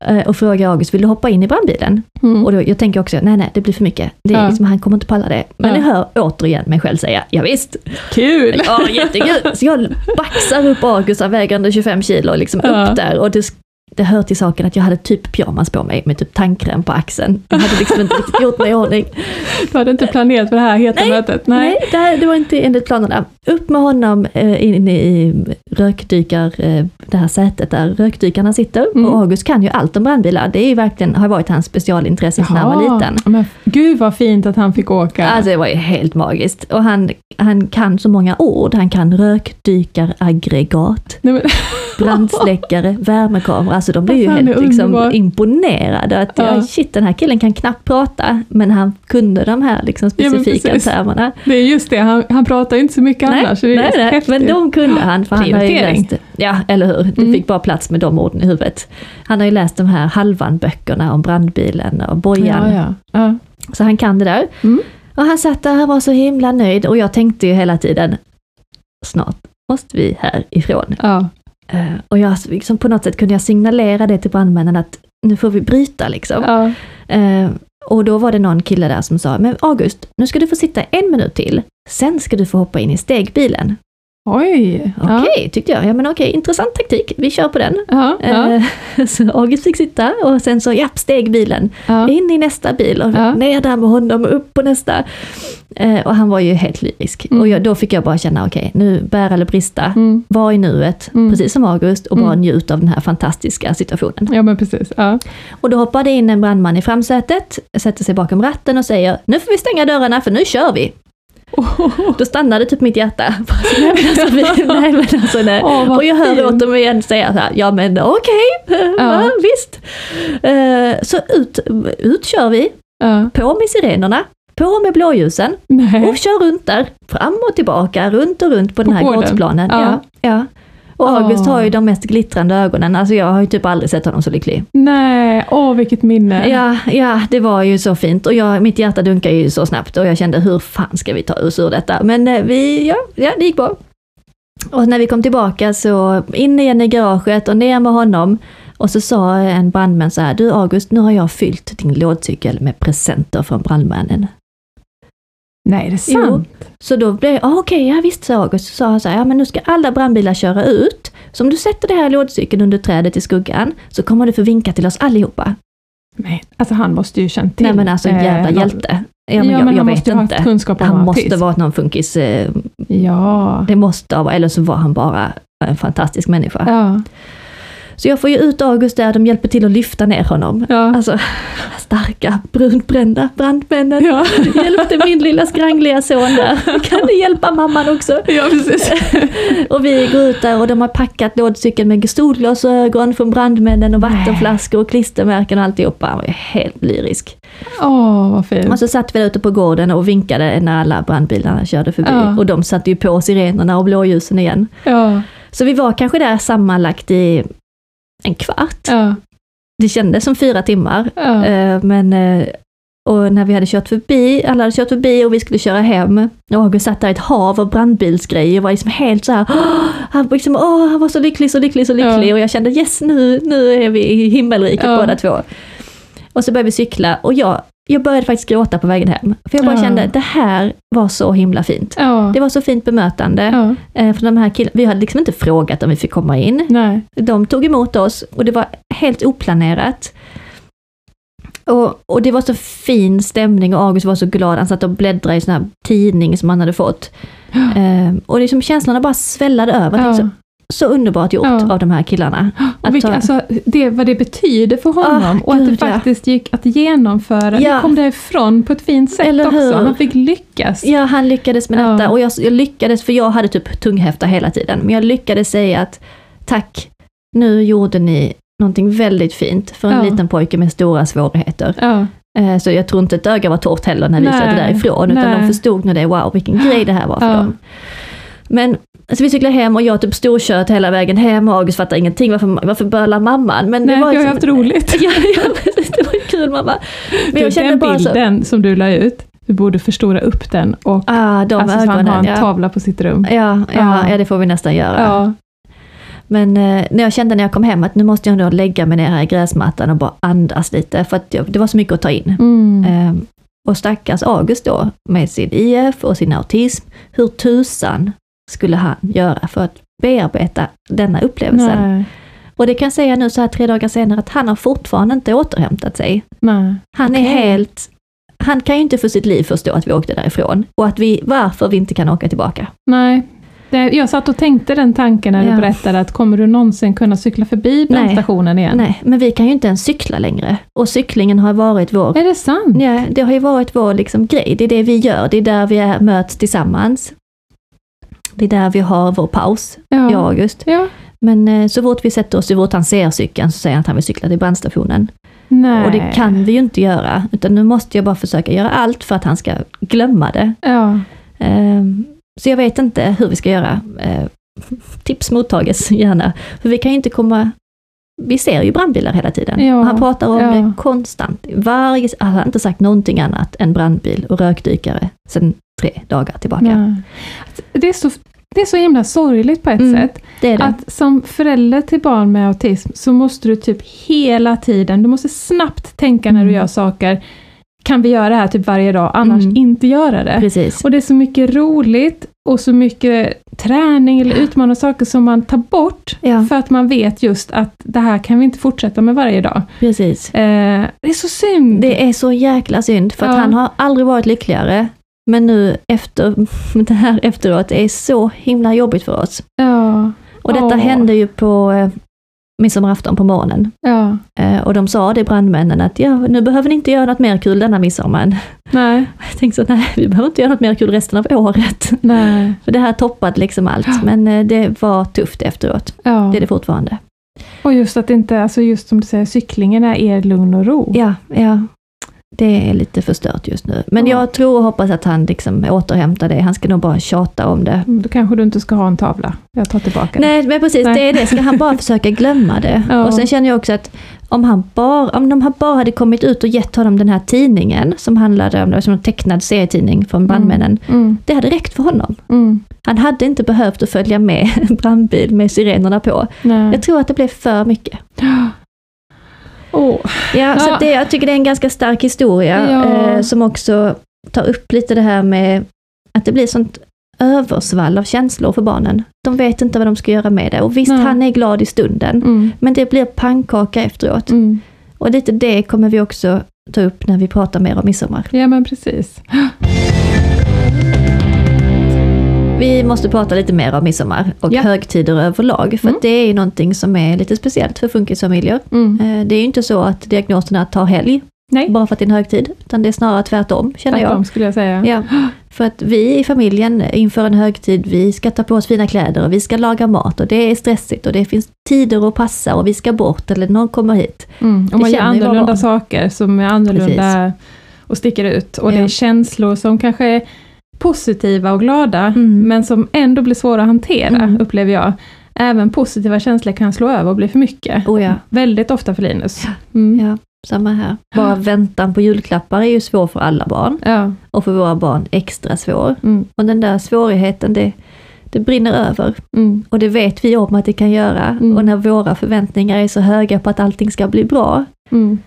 A: Ja.
B: Eh, Och frågar August, vill du hoppa in i brandbilen?
A: Mm.
B: Och då, jag tänker också, nej nej, det blir för mycket. Det är
A: Ja.
B: liksom, han kommer inte palla det. Men
A: Ja.
B: jag hör återigen mig själv säga, ja, visst.
A: Kul!
B: Ja, jättekul! Så jag baxar upp August, han väger ändå 25 kilo, liksom upp där. Och det, det hör till saken att jag hade typ pyjamas på mig med typ tandkräm på axeln. Jag hade liksom inte riktigt gjort mig i ordning.
A: Du hade inte planerat för det här heta mötet?
B: Nej, det, här, det var inte enligt planerna. Upp med honom eh, in i rökdykar, eh, det här sätet där rökdykarna sitter.
A: Mm.
B: Och August kan ju allt om brandbilar. Det är ju verkligen, har varit hans specialintresse sedan han var liten.
A: Men gud vad fint att han fick åka.
B: Alltså det var ju helt magiskt. Och han, han kan så många ord. Han kan rökdykaraggregat,
A: Nej,
B: brandsläckare, värmekamera. Alltså de blir ju helt liksom, imponerade. Att, ja.
A: Ja.
B: shit, den här killen kan knappt prata, men han kunde de här liksom,
A: Ja,
B: specifika
A: precis.
B: termerna.
A: det är just det, han, han pratar ju inte så mycket annars. så det
B: nej, nej,
A: häftigt.
B: men de kunde han. För han har ju läst, ja, eller hur? Det
A: Mm.
B: fick bara plats med de orden i huvudet. Han har ju läst de här Halvan-böckerna om brandbilen och bojan.
A: Ja, ja. Ja.
B: Så han kan det där.
A: Mm.
B: Och han satt där och var så himla nöjd och jag tänkte ju hela tiden, snart måste vi härifrån.
A: Ja.
B: Eh, och jag liksom på något sätt kunde jag signalera det till brandmännen att nu får vi bryta liksom.
A: Ja.
B: Eh, och då var det någon kille där som sa, men August, nu ska du få sitta en minut till, sen ska du få hoppa in i stegbilen.
A: Oj!
B: Okej, tyckte jag. Ja men okej, intressant taktik, vi kör på den.
A: Ja. Ja.
B: Eh, så August fick sitta och sen så, japp, stegbilen.
A: Ja.
B: in i nästa bil och
A: Ja.
B: ner där med honom och upp på nästa. Eh, och han var ju helt lyrisk.
A: Mm.
B: Och jag, då fick jag bara känna, okej, nu bär eller brista,
A: Mm.
B: var i nuet,
A: Mm.
B: precis som August, och bara
A: Mm.
B: njut av den här fantastiska situationen.
A: ja, men precis. Ja.
B: Och då hoppade in en brandman i framsätet, sätter sig bakom ratten och säger, nu får vi stänga dörrarna för nu kör vi. Då stannade typ mitt hjärta. nej, men alltså, vi- nej, men alltså, nej.
A: Vad
B: och jag hör
A: fint.
B: återigen säga så här, ja men okej, ja. visst. Eh, så ut, ut kör vi,
A: Ja.
B: på med sirenerna, på med blåljusen
A: Nej.
B: och kör runt där, fram och tillbaka, runt och runt på, den här gårdsplanen.
A: Ja.
B: Ja. Och August
A: Åh.
B: har ju de mest glittrande ögonen, alltså jag har ju typ aldrig sett honom så lycklig.
A: Nej, åh vilket minne.
B: Ja, ja, det var ju så fint och jag, mitt hjärta dunkar ju så snabbt och jag kände hur fan ska vi ta oss ur detta? Men eh, vi, ja, ja, det gick bra. Och när vi kom tillbaka så in igen i garaget och ner med honom. Och så sa en brandman så här, du August, nu har jag fyllt din lådcykel med presenter från brandmännen.
A: Nej, det är sant.
B: Så då blev jag, ah, okej, ja visst sa August. Så sa han så här, ja men nu ska alla brandbilar köra ut. Så om du sätter det här lådcykeln under trädet i skuggan så kommer du få vinka till oss allihopa.
A: Nej, alltså han måste ju känt till.
B: Nej men alltså
A: eh,
B: jävla
A: någon-
B: hjälte. Ja, men
A: ja,
B: jag,
A: men
B: jag
A: han
B: vet
A: måste
B: inte.
A: kunskap om
B: Han måste
A: autism.
B: varit någon funkis. eh,
A: Ja.
B: Det måste ha varit, eller så var han bara en fantastisk människa.
A: Ja.
B: Så jag får ju ut August där, de hjälper till att lyfta ner honom.
A: Ja.
B: Alltså, starka brunbrända brandmännen
A: Ja.
B: hjälpte min lilla skrangliga son där. Kan du hjälpa mamman också?
A: ja, precis.
B: Och vi går ut där och de har packat lådcykeln med solglasögon från brandmännen och vattenflaskor och klistermärken och alltihopa. Han var ju helt lyrisk.
A: Åh, vad fint.
B: Och så satt vi ute på gården och vinkade när alla brandbilarna körde förbi.
A: Ja.
B: Och de satte ju på sirenerna och blåljusen igen.
A: Ja,
B: Så vi var kanske där sammanlagt i en kvart.
A: ja,
B: Det kändes som fyra timmar.
A: ja.
B: Eh, Men eh, och när vi hade kört förbi, alla hade kört förbi och vi skulle köra hem. Och August satt där i ett hav av brandbilsgrejer och var liksom helt så här. "Åh!" Han, liksom, åh, han var så lycklig, så lycklig, så lycklig.
A: Ja.
B: Och jag kände yes, nu, nu är vi i himmelriket båda två. Och så började vi cykla och jag, jag började faktiskt gråta på vägen hem. För jag bara
A: Ja.
B: kände, det här var så himla fint.
A: ja.
B: Det var så fint bemötande.
A: ja.
B: Eh, För de här killarna, vi hade liksom inte frågat om vi fick komma in.
A: Nej.
B: De tog emot oss och det var helt oplanerat. Och, och det var så fin stämning och August var så glad. Han satt och bläddrade i sån här tidning som han hade fått. Eh, och liksom känslorna bara svällade över.
A: Ja.
B: Så, så underbart gjort
A: Ja.
B: av de här killarna. Att
A: Och vilka,
B: ta-
A: alltså, det, vad det betyder för honom
B: Ah,
A: och att
B: gud,
A: det
B: ja.
A: faktiskt gick att genomföra.
B: Ja.
A: Det kom därifrån på ett fint sätt
B: Eller
A: också.
B: hur?
A: Han fick lyckas.
B: Ja, han lyckades med
A: Ja.
B: detta och jag, jag lyckades, för jag hade typ tunghäfta hela tiden, men jag lyckades säga att tack, nu gjorde ni någonting väldigt fint för en
A: Ja.
B: liten pojke med stora svårigheter.
A: Ja.
B: Eh, Så jag tror inte ett öga var torrt heller när vi körde därifrån, utan
A: nej.
B: de förstod nog det, wow vilken grej det här var för
A: Ja.
B: dem. Men så vi cyklade hem och jag typ storkört hela vägen hem och August fattade ingenting, varför, varför bölar mamman? Men
A: Nej,
B: det var
A: vi har
B: liksom-
A: haft roligt.
B: Ja, ja, det var kul mamma. Men
A: Du,
B: jag kände
A: den
B: bara så,
A: bilden som du la ut, du borde förstora upp den och
B: ah, de
A: alltså, så han har
B: ögonen,
A: en
B: ja.
A: tavla på sitt rum.
B: Ja, ja,
A: Ja.
B: ja, det får vi nästan göra.
A: Ja.
B: Men eh, när jag kände när jag kom hem att nu måste jag ändå lägga mig ner här i gräsmattan och bara andas lite, för att jag, det var så mycket att ta in.
A: Mm.
B: Eh, och stackars August då, med sin IF och sin autism, hur tusan skulle han göra för att bearbeta denna upplevelsen?
A: Nej.
B: Och det kan jag säga nu så här tre dagar senare att han har fortfarande inte återhämtat sig.
A: Nej.
B: Han är
A: Okej.
B: helt... Han kan ju inte för sitt liv förstå att vi åkte därifrån och att vi, varför vi inte kan åka tillbaka.
A: Nej. Jag satt och tänkte den tanken när
B: Ja.
A: du berättade att kommer du någonsin kunna cykla förbi brandstationen igen?
B: Nej, men vi kan ju inte ens cykla längre. Och cyklingen har varit vår
A: Är det sant?
B: Ja, det har ju varit vår liksom, grej. Det är det vi gör. Det är där vi är, möts tillsammans. Det är där vi har vår paus,
A: Ja.
B: August.
A: ja.
B: Men eh, så fort vi sätter oss, så fort han ser cykeln så säger han att han vill cykla till brandstationen.
A: Nej.
B: Och det kan vi ju inte göra. Utan nu måste jag bara försöka göra allt för att han ska glömma det.
A: Ja.
B: Ehm, så jag vet inte hur vi ska göra. Eh, tips mottages gärna. För vi kan ju inte komma... Vi ser ju brandbilar hela tiden.
A: Ja,
B: han pratar om
A: ja.
B: det konstant. Varje, han har inte sagt någonting annat än brandbil och rökdykare sedan tre dagar tillbaka.
A: Nej. Det, är så, det är så himla sorgligt på ett
B: Mm,
A: sätt.
B: Det det.
A: Att som förälder till barn med autism så måste du typ hela tiden, du måste snabbt tänka när du
B: Mm.
A: gör saker. Kan vi göra det här typ varje dag, annars
B: Mm.
A: inte göra det.
B: Precis.
A: Och det är så mycket roligt och så mycket träning eller utmanande saker som man tar bort
B: Ja,
A: för att man vet just att det här kan vi inte fortsätta med varje dag.
B: precis.
A: Eh, det är så synd!
B: Det är så jäkla synd, för att
A: Ja.
B: han har aldrig varit lyckligare. Men nu efter det här efteråt, det är så himla jobbigt för oss.
A: ja,
B: Och detta
A: Åh.
B: hände ju på eh, midsommarafton på morgonen.
A: ja,
B: Eh, och de sa det brandmännen att ja, nu behöver ni inte göra något mer kul denna midsommaren.
A: nej,
B: Jag tänkte så, nej, vi behöver inte göra något mer kul resten av året.
A: nej,
B: För det här toppade liksom allt, men eh, det var tufft efteråt.
A: ja.
B: Det är det fortfarande.
A: Och just att inte, alltså just som du säger, cyklingen är er lugn och ro.
B: Ja, ja. Det är lite förstört just nu. Men
A: Ja.
B: jag tror och hoppas att han liksom återhämtar det. Han ska nog bara tjata om det.
A: Mm, Då kanske du inte ska ha en tavla. Jag tar tillbaka det.
B: Nej, men precis,
A: Nej.
B: det är det. Ska han bara försöka glömma det?
A: Ja.
B: Och sen känner jag också att om, han bara, om de bara hade kommit ut och gett honom den här tidningen som handlade om, det som en tecknad serietidning från brandmännen.
A: Mm,
B: Det hade räckt för honom.
A: mm,
B: Han hade inte behövt att följa med en brandbil med sirenerna på.
A: nej.
B: Jag tror att det blev för mycket.
A: Åh,
B: Ja, så
A: Ja.
B: att det, jag tycker det är en ganska stark historia
A: Ja.
B: eh, som också tar upp lite det här med att det blir sånt översvall av känslor för barnen. De vet inte vad de ska göra med det. Och visst,
A: Nej.
B: han är glad i stunden,
A: mm,
B: men det blir pannkaka efteråt.
A: mm.
B: Och lite det kommer vi också ta upp när vi pratar mer om midsommar.
A: Ja men precis.
B: Vi måste prata lite mer om midsommar och
A: Ja.
B: högtider överlag. För
A: Mm.
B: det är ju någonting som är lite speciellt för funkisfamiljer.
A: Mm.
B: Eh, Det är ju inte så att diagnoserna tar helg
A: Nej,
B: bara för att det är en högtid. Utan det är snarare tvärtom, känner jag.
A: tvärtom skulle jag säga.
B: Ja, för att vi i familjen inför en högtid, vi ska ta på oss fina kläder och vi ska laga mat och det är stressigt och det finns tider att passa och vi ska bort eller någon kommer hit.
A: Mm. Och man gör annorlunda saker som är annorlunda och sticker ut. Och det
B: Ja.
A: är känslor som kanske är positiva och glada,
B: Mm.
A: men som ändå blir svåra att hantera,
B: Mm.
A: upplever jag. Även positiva känslor kan slå över och bli för mycket.
B: Oh ja,
A: Väldigt ofta för Linus. Mm.
B: ja, samma här. Bara väntan på julklappar är ju svår för alla barn
A: Ja.
B: och för våra barn extra svår.
A: Mm.
B: Och den där svårigheten, det, det brinner över.
A: Mm.
B: Och det vet vi om att det kan göra.
A: Mm.
B: Och när våra förväntningar är så höga på att allting ska bli bra,
A: Mm.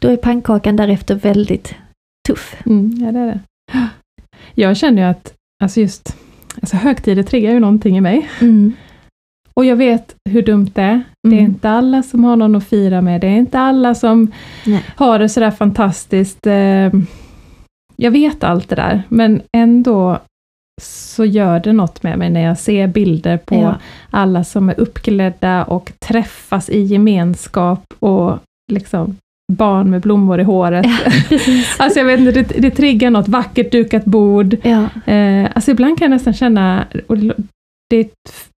B: då är pannkakan därefter väldigt tuff.
A: Mm. Ja, det är det. Jag känner ju att, alltså just, alltså högtider triggar ju någonting i mig.
B: Mm.
A: Och jag vet hur dumt det är. Det är
B: Mm.
A: inte alla som har någon att fira med. Det är inte alla som
B: Nej.
A: har det sådär fantastiskt. eh, Jag vet allt det där, men ändå så gör det något med mig när jag ser bilder på
B: Ja.
A: alla som är uppklädda och träffas i gemenskap och liksom barn med blommor i håret.
B: Precis.
A: Alltså jag vet inte, det, det triggar något vackert dukat bord.
B: Ja.
A: Eh, alltså ibland kan jag nästan känna, och det, är ett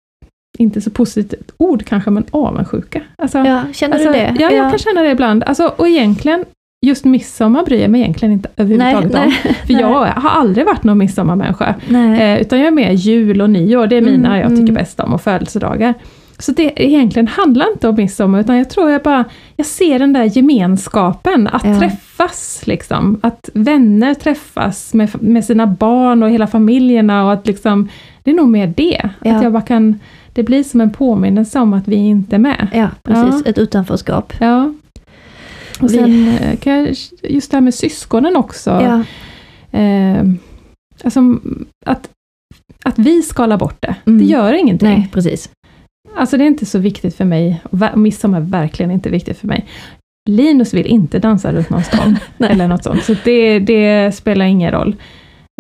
A: inte så positivt ord kanske, men avundsjuka. Alltså,
B: ja, känner
A: alltså,
B: du det?
A: Ja, jag kan känna det ibland. Alltså, och egentligen, just midsommar bryr jag mig egentligen inte
B: nej,
A: överhuvudtaget om.
B: nej,
A: För jag har aldrig varit någon midsommarmänniska.
B: nej.
A: Eh, utan jag är mer jul och nyår, det är mina
B: Mm,
A: jag tycker
B: mm.
A: bäst om, och födelsedagar. Så det egentligen handlar inte om midsommar, utan jag tror jag bara, jag ser den där gemenskapen, att
B: Ja.
A: träffas liksom. Att vänner träffas med, med sina barn och hela familjerna och att liksom, det är nog mer det.
B: Ja.
A: Att jag bara kan, det blir som en påminnelse om att vi inte är med.
B: Ja, precis. Ett utanförskap.
A: Ja. Och
B: Vi-
A: sen eh, kan jag, just det här med syskonen också.
B: Ja.
A: Eh, alltså, att, att vi skalar bort det,
B: Mm.
A: det gör ingenting.
B: Nej, precis.
A: Alltså det är inte så viktigt för mig, midsommar är verkligen inte viktigt för mig. Linus vill inte dansa runt någon stång, eller något sånt, så det, det spelar ingen roll.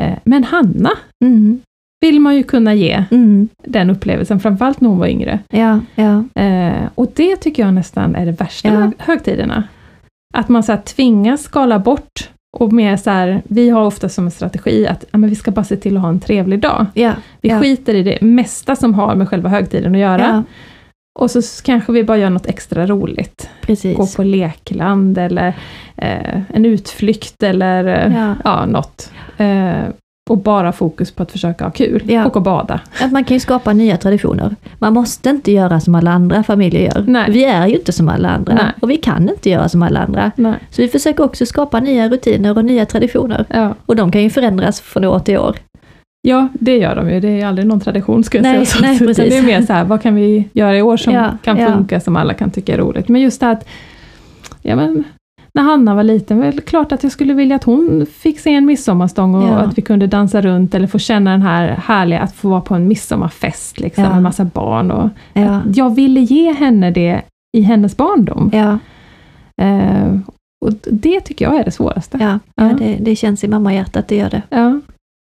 A: Eh, men Hanna
B: Mm.
A: vill man ju kunna ge
B: Mm.
A: den upplevelsen, framförallt när hon var yngre.
B: Ja, ja.
A: Eh, och det tycker jag nästan är det värsta
B: Ja.
A: högtiderna. Att man så här tvingas skala bort och mer så här, vi har ofta som en strategi att ja, men vi ska bara se till att ha en trevlig dag.
B: ja.
A: Vi
B: Ja.
A: skiter i det mesta som har med själva högtiden att göra.
B: ja.
A: Och så kanske vi bara gör något extra roligt.
B: Precis.
A: Gå på lekland eller eh, en utflykt eller eh,
B: Ja.
A: ja, något. Eh, och bara fokus på att försöka ha kul
B: Ja.
A: och att bada.
B: Att man kan ju skapa nya traditioner. Man måste inte göra som alla andra familjer gör.
A: Nej.
B: Vi är ju inte som alla andra.
A: Nej.
B: Och vi kan inte göra som alla andra.
A: Nej.
B: Så vi försöker också skapa nya rutiner och nya traditioner.
A: Ja.
B: Och de kan ju förändras från år till år.
A: ja, det gör de ju. Det är aldrig någon tradition ska jag
B: Nej,
A: säga.
B: Nej,
A: Utan
B: precis.
A: det är mer så här, vad kan vi göra i år som
B: Ja,
A: kan
B: ja.
A: funka, som alla kan tycka är roligt. Men just det här att, ja men, när Hanna var liten, det klart att jag skulle vilja att hon fick se en midsommarstång och
B: Ja.
A: att vi kunde dansa runt eller få känna den här härliga, att få vara på en midsommarfest liksom,
B: Ja.
A: med massa barn. Och,
B: Ja.
A: Jag ville ge henne det i hennes barndom.
B: Ja,
A: Eh, och det tycker jag är det svåraste.
B: ja, ja det, det känns i mammahjärtat, det gör det.
A: Ja.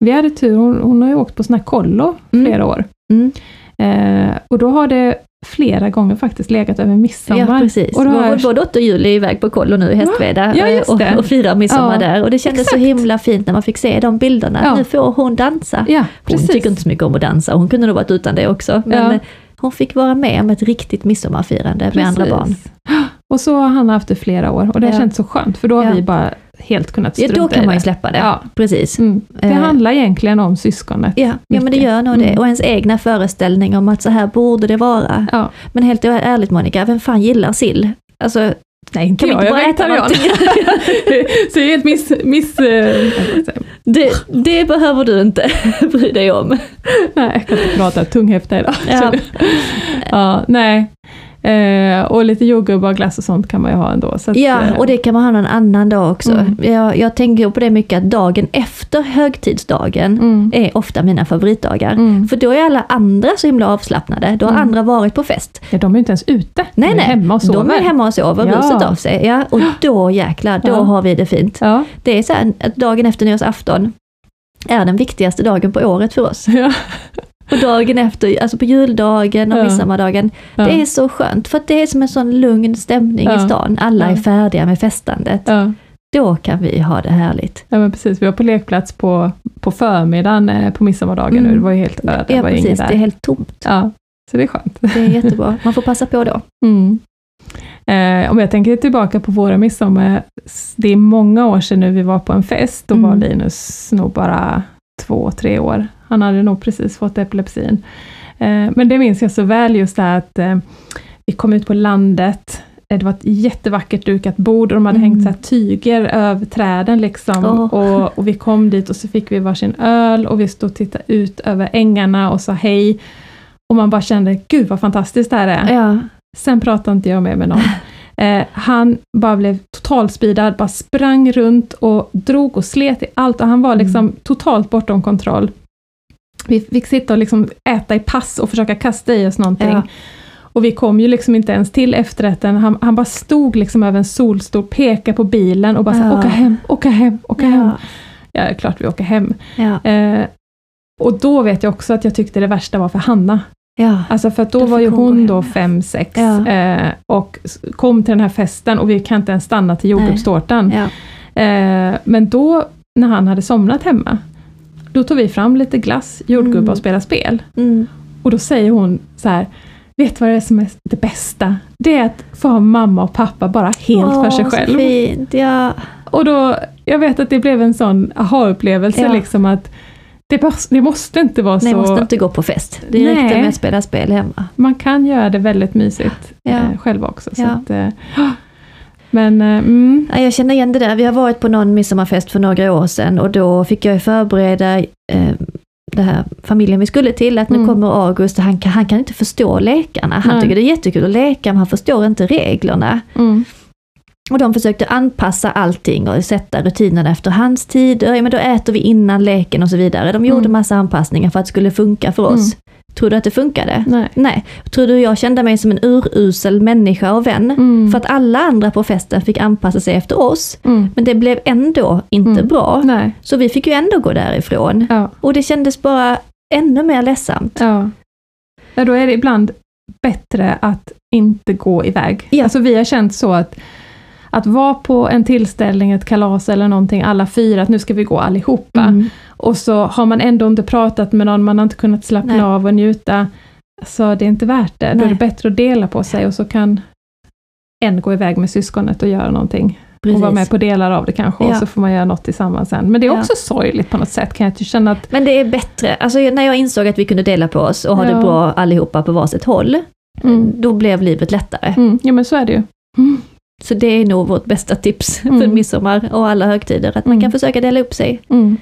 A: Vi hade tur, hon, hon har ju åkt på sån här kollo
B: Mm.
A: flera år.
B: Mm.
A: Eh, och då har det flera gånger faktiskt legat över midsommar.
B: Ja, precis.
A: Och då har
B: Vår,
A: jag,
B: vår dotter Julie är iväg på kollo nu i Hästveda
A: Ja, just
B: och, och firar midsommar
A: Ja,
B: där. Och det kändes så
A: exakt.
B: himla fint när man fick se de bilderna.
A: Ja.
B: Nu får hon dansa.
A: ja,
B: Hon
A: precis.
B: tycker inte så mycket om att dansa, hon kunde nog varit utan det också. Men eh, hon fick vara med om ett riktigt midsommarfirande med andra
A: Precis.
B: barn.
A: Och så har han haft det flera år och det har
B: Ja.
A: känts så skönt för då har vi bara helt kunnat
B: Ja,
A: strunta
B: då kan
A: i
B: man ju
A: det.
B: släppa det.
A: Ja.
B: Precis.
A: Mm. Det
B: Eh.
A: handlar egentligen om syskonet.
B: Ja, ja, men det gör nog det.
A: Mm.
B: Och ens egna föreställning om att så här borde det vara.
A: Ja.
B: Men helt ärligt Monica, vem fan gillar sill? Alltså,
A: Nej, inte
B: Kan vi
A: jag,
B: inte
A: jag är
B: äta
A: vegetarian. så jag är helt miss... miss eh,
B: det, det behöver du inte bry dig om.
A: nej, jag kan inte prata tunghäfta idag.
B: Ja.
A: ja, nej. Eh, och lite jordgubbar och glass och sånt kan man ju ha ändå. Att,
B: Ja,
A: eh,
B: och det kan man ha någon annan dag också.
A: Mm.
B: Jag, jag tänker på det mycket att dagen efter högtidsdagen
A: Mm.
B: är ofta mina favoritdagar.
A: Mm.
B: För då är alla andra så himla avslappnade. Då har
A: Mm.
B: andra varit på fest.
A: Ja, de är ju inte ens ute.
B: Nej,
A: de är
B: nej.
A: hemma och sover.
B: De är hemma och sover,
A: Ja.
B: ruset av sig. Ja, och då jäklar, då
A: Ja.
B: har vi det fint.
A: Ja.
B: Det är så här att dagen efter nyårsafton är den viktigaste dagen på året för oss.
A: Ja.
B: Och dagen efter, alltså på juldagen och
A: Ja.
B: midsommardagen.
A: Ja.
B: Det är så skönt, för att det är som en sån lugn stämning
A: Ja.
B: i stan. Alla är färdiga med festandet. Då kan vi ha det härligt.
A: ja, men precis. Vi var på lekplats på, på förmiddagen eh, på midsommardagen
B: Mm.
A: nu. Det var ju helt öde.
B: Ja, precis. Det är helt tomt.
A: Ja, så det är skönt.
B: Det är jättebra. Man får passa på då.
A: Mm. Eh, om jag tänker tillbaka på våra midsommar, det är många år sedan nu vi var på en fest, då
B: Mm.
A: var Linus nog bara två, tre år. Han hade nog precis fått epilepsin. Eh, men det minns jag så väl just det här att eh, vi kom ut på landet, eh, det var ett jättevackert dukat bord och de hade
B: Mm.
A: hängt så här tyger över träden liksom.
B: Åh.
A: Och, och vi kom dit och så fick vi varsin öl och vi stod och tittade ut över ängarna och sa hej. Och man bara kände, gud vad fantastiskt det här är.
B: Ja,
A: Sen pratade inte jag mer med någon. Eh, han bara blev totalspeedad, bara sprang runt och drog och slet i allt och han var liksom
B: Mm.
A: totalt bortom kontroll. Vi fick sitta och liksom äta i pass och försöka kasta i oss någonting.
B: Ja.
A: Och vi kom ju liksom inte ens till efterrätten. Han, han bara stod liksom över en solstol, pekade på bilen och bara ja.
B: Ja.
A: åka hem, åka hem, åka hem.
B: ja,
A: Ja, det är klart vi åker hem.
B: ja,
A: Eh, och då vet jag också att jag tyckte det värsta var för Hanna.
B: ja.
A: Alltså för att då,
B: Då
A: var ju
B: hon hem,
A: då
B: ja.
A: fem, sex
B: Ja.
A: eh, och kom till den här festen och vi kan inte ens stanna till jordgubbstårtan.
B: ja.
A: Eh, men då, när han hade somnat hemma, då tog vi fram lite glass, jordgubbar
B: Mm.
A: och spelade spel.
B: Mm.
A: Och då säger hon så här, vet du vad det är som är det bästa? Det är att få ha mamma och pappa bara helt för sig
B: Åh,
A: själv.
B: fint. Ja,
A: Och då, jag vet att det blev en sån aha-upplevelse
B: Ja.
A: liksom att det, bas- det måste inte vara
B: nej,
A: så...
B: måste inte gå på fest. Det
A: Nej.
B: räcker med att spela spel hemma.
A: Man kan göra det väldigt mysigt
B: Ja.
A: eh, själv också. Så
B: Ja.
A: att, eh, men, eh, mm,
B: Ja, jag känner igen det där. Vi har varit på någon midsommarfest för några år sedan och då fick jag förbereda eh, det här familjen vi skulle till, att nu
A: Mm.
B: kommer August och han kan, han kan inte förstå lekarna. Han
A: Nej.
B: tycker det är jättekul att leka men han förstår inte reglerna.
A: mm,
B: Och de försökte anpassa allting och sätta rutinerna efter hans tider. Ja, men då äter vi innan leken och så vidare. De gjorde
A: Mm.
B: massa anpassningar för att det skulle funka för oss. Tror du att det funkade?
A: nej.
B: Nej. Tror du jag kände mig som en urusel människa och vän?
A: Mm,
B: För att alla andra på festen fick anpassa sig efter oss.
A: mm,
B: Men det blev ändå inte
A: Mm.
B: bra.
A: nej.
B: Så vi fick ju ändå gå därifrån.
A: Ja,
B: Och det kändes bara ännu mer ledsamt.
A: ja. ja, då är det ibland bättre att inte gå iväg.
B: Ja.
A: Alltså vi har känt så att att vara på en tillställning, ett kalas eller någonting, alla fyra, att nu ska vi gå allihopa.
B: Mm.
A: Och så har man ändå inte pratat med någon, man har inte kunnat slappna
B: Nej.
A: av och njuta. Så det är inte värt det. Då är
B: Nej.
A: det bättre att dela på sig och så kan en gå iväg med syskonet och göra någonting. Och vara med på delar av det kanske, och
B: Ja.
A: så får man göra något tillsammans sen. Men det är
B: Ja.
A: också sorgligt på något sätt, kan jag känna att...
B: Men det är bättre. Alltså när jag insåg att vi kunde dela på oss och ha
A: Ja.
B: det bra allihopa på varsitt håll,
A: Mm.
B: då blev livet lättare.
A: Mm, ja men så är det ju. Mm.
B: Så det är nog vårt bästa tips för
A: Mm.
B: midsommar och alla högtider, att man
A: Mm.
B: kan försöka dela upp sig.
A: Mm.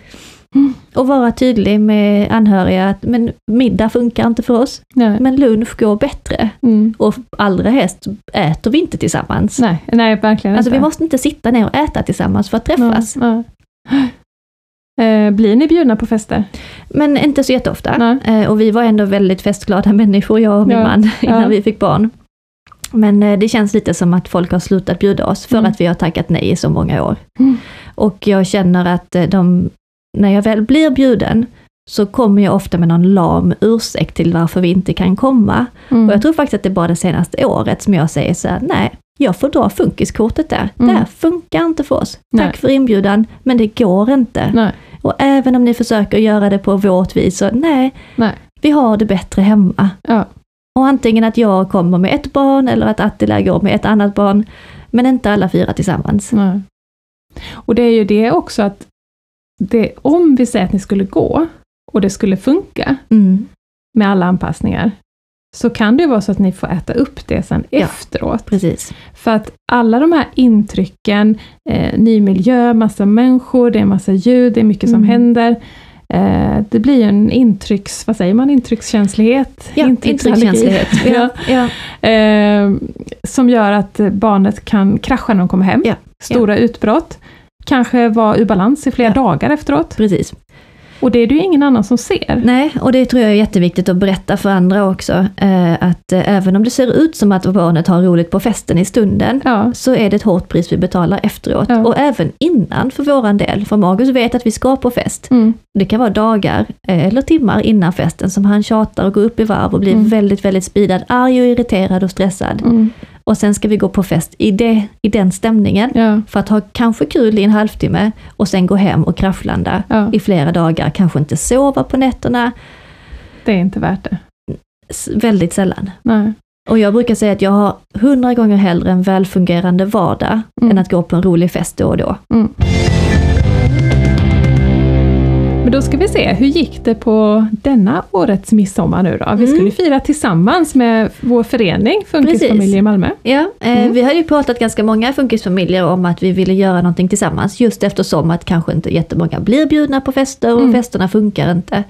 B: Och vara tydlig med anhöriga att men middag funkar inte för oss,
A: Nej.
B: men lunch går bättre.
A: Mm.
B: Och allra helst äter vi inte tillsammans.
A: Nej, nej, verkligen
B: Alltså
A: inte.
B: vi måste inte sitta ner och äta tillsammans för att träffas.
A: Nej, nej. Eh, blir ni bjudna på fester?
B: Men inte så jätteofta. Eh, och vi var ändå väldigt festglada människor, jag och min
A: Ja,
B: man, innan
A: ja.
B: vi fick barn. Men eh, det känns lite som att folk har slutat bjuda oss för
A: Mm.
B: att vi har tackat nej i så många år.
A: Mm.
B: Och jag känner att eh, de, när jag väl blir bjuden, så kommer jag ofta med någon lam ursäkt till varför vi inte kan komma.
A: Mm.
B: Och jag tror faktiskt att det är bara det senaste året som jag säger så här, nej, jag får dra funkiskortet där.
A: Mm.
B: Det här funkar inte för oss.
A: Nej.
B: Tack för inbjudan, men det går inte.
A: Nej,
B: Och även om ni försöker göra det på vårt vis, så nej,
A: nej.
B: vi har det bättre hemma.
A: Ja.
B: Och antingen att jag kommer med ett barn eller att Attila går med ett annat barn, men inte alla fyra tillsammans.
A: Nej. Och det är ju det också att det, om vi säger att ni skulle gå och det skulle funka
B: Mm.
A: med alla anpassningar, så kan det ju vara så att ni får äta upp det sen
B: Ja.
A: efteråt.
B: Precis.
A: För att alla de här intrycken, eh, ny miljö, massa människor, det är massa ljud, det är mycket som
B: Mm.
A: händer. Eh, det blir ju en intrycks, vad säger man, intryckskänslighet?
B: Ja, intryckskänslighet. Ja, ja.
A: Eh, som gör att barnet kan krascha när de kommer hem.
B: Ja,
A: Stora utbrott. Kanske vara ur balans i flera dagar efteråt.
B: Precis.
A: Och det är det ju ingen annan som ser.
B: Nej, och det tror jag är jätteviktigt att berätta för andra också. Eh, att eh, även om det ser ut som att barnet har roligt på festen i stunden,
A: Ja.
B: så är det ett hårt pris vi betalar efteråt.
A: Ja.
B: Och även innan för våran del. För Magus vet att vi ska på fest.
A: Mm.
B: Det kan vara dagar eh, eller timmar innan festen som han tjatar och går upp i varv och blir
A: Mm.
B: väldigt, väldigt speedad, arg och irriterad och stressad.
A: Mm.
B: Och sen ska vi gå på fest i, det, i den stämningen.
A: Ja.
B: För att ha kanske kul i en halvtimme och sen gå hem och kraschlanda
A: Ja.
B: i flera dagar. Kanske inte sova på nätterna,
A: Det är inte värt det.
B: väldigt sällan.
A: Nej.
B: Och jag brukar säga att jag har hundra gånger hellre en välfungerande vardag
A: Mm.
B: än att gå på en rolig fest då och då.
A: Mm. Men då ska vi se, hur gick det på denna årets midsommar nu då? Vi
B: Mm.
A: skulle fira tillsammans med vår förening Funkisfamilj
B: Precis.
A: i Malmö.
B: Ja, eh,
A: Mm.
B: vi hade ju pratat ganska många funkisfamiljer om att vi ville göra någonting tillsammans, just eftersom att kanske inte jättemånga blir bjudna på fester och
A: Mm.
B: festerna funkar inte.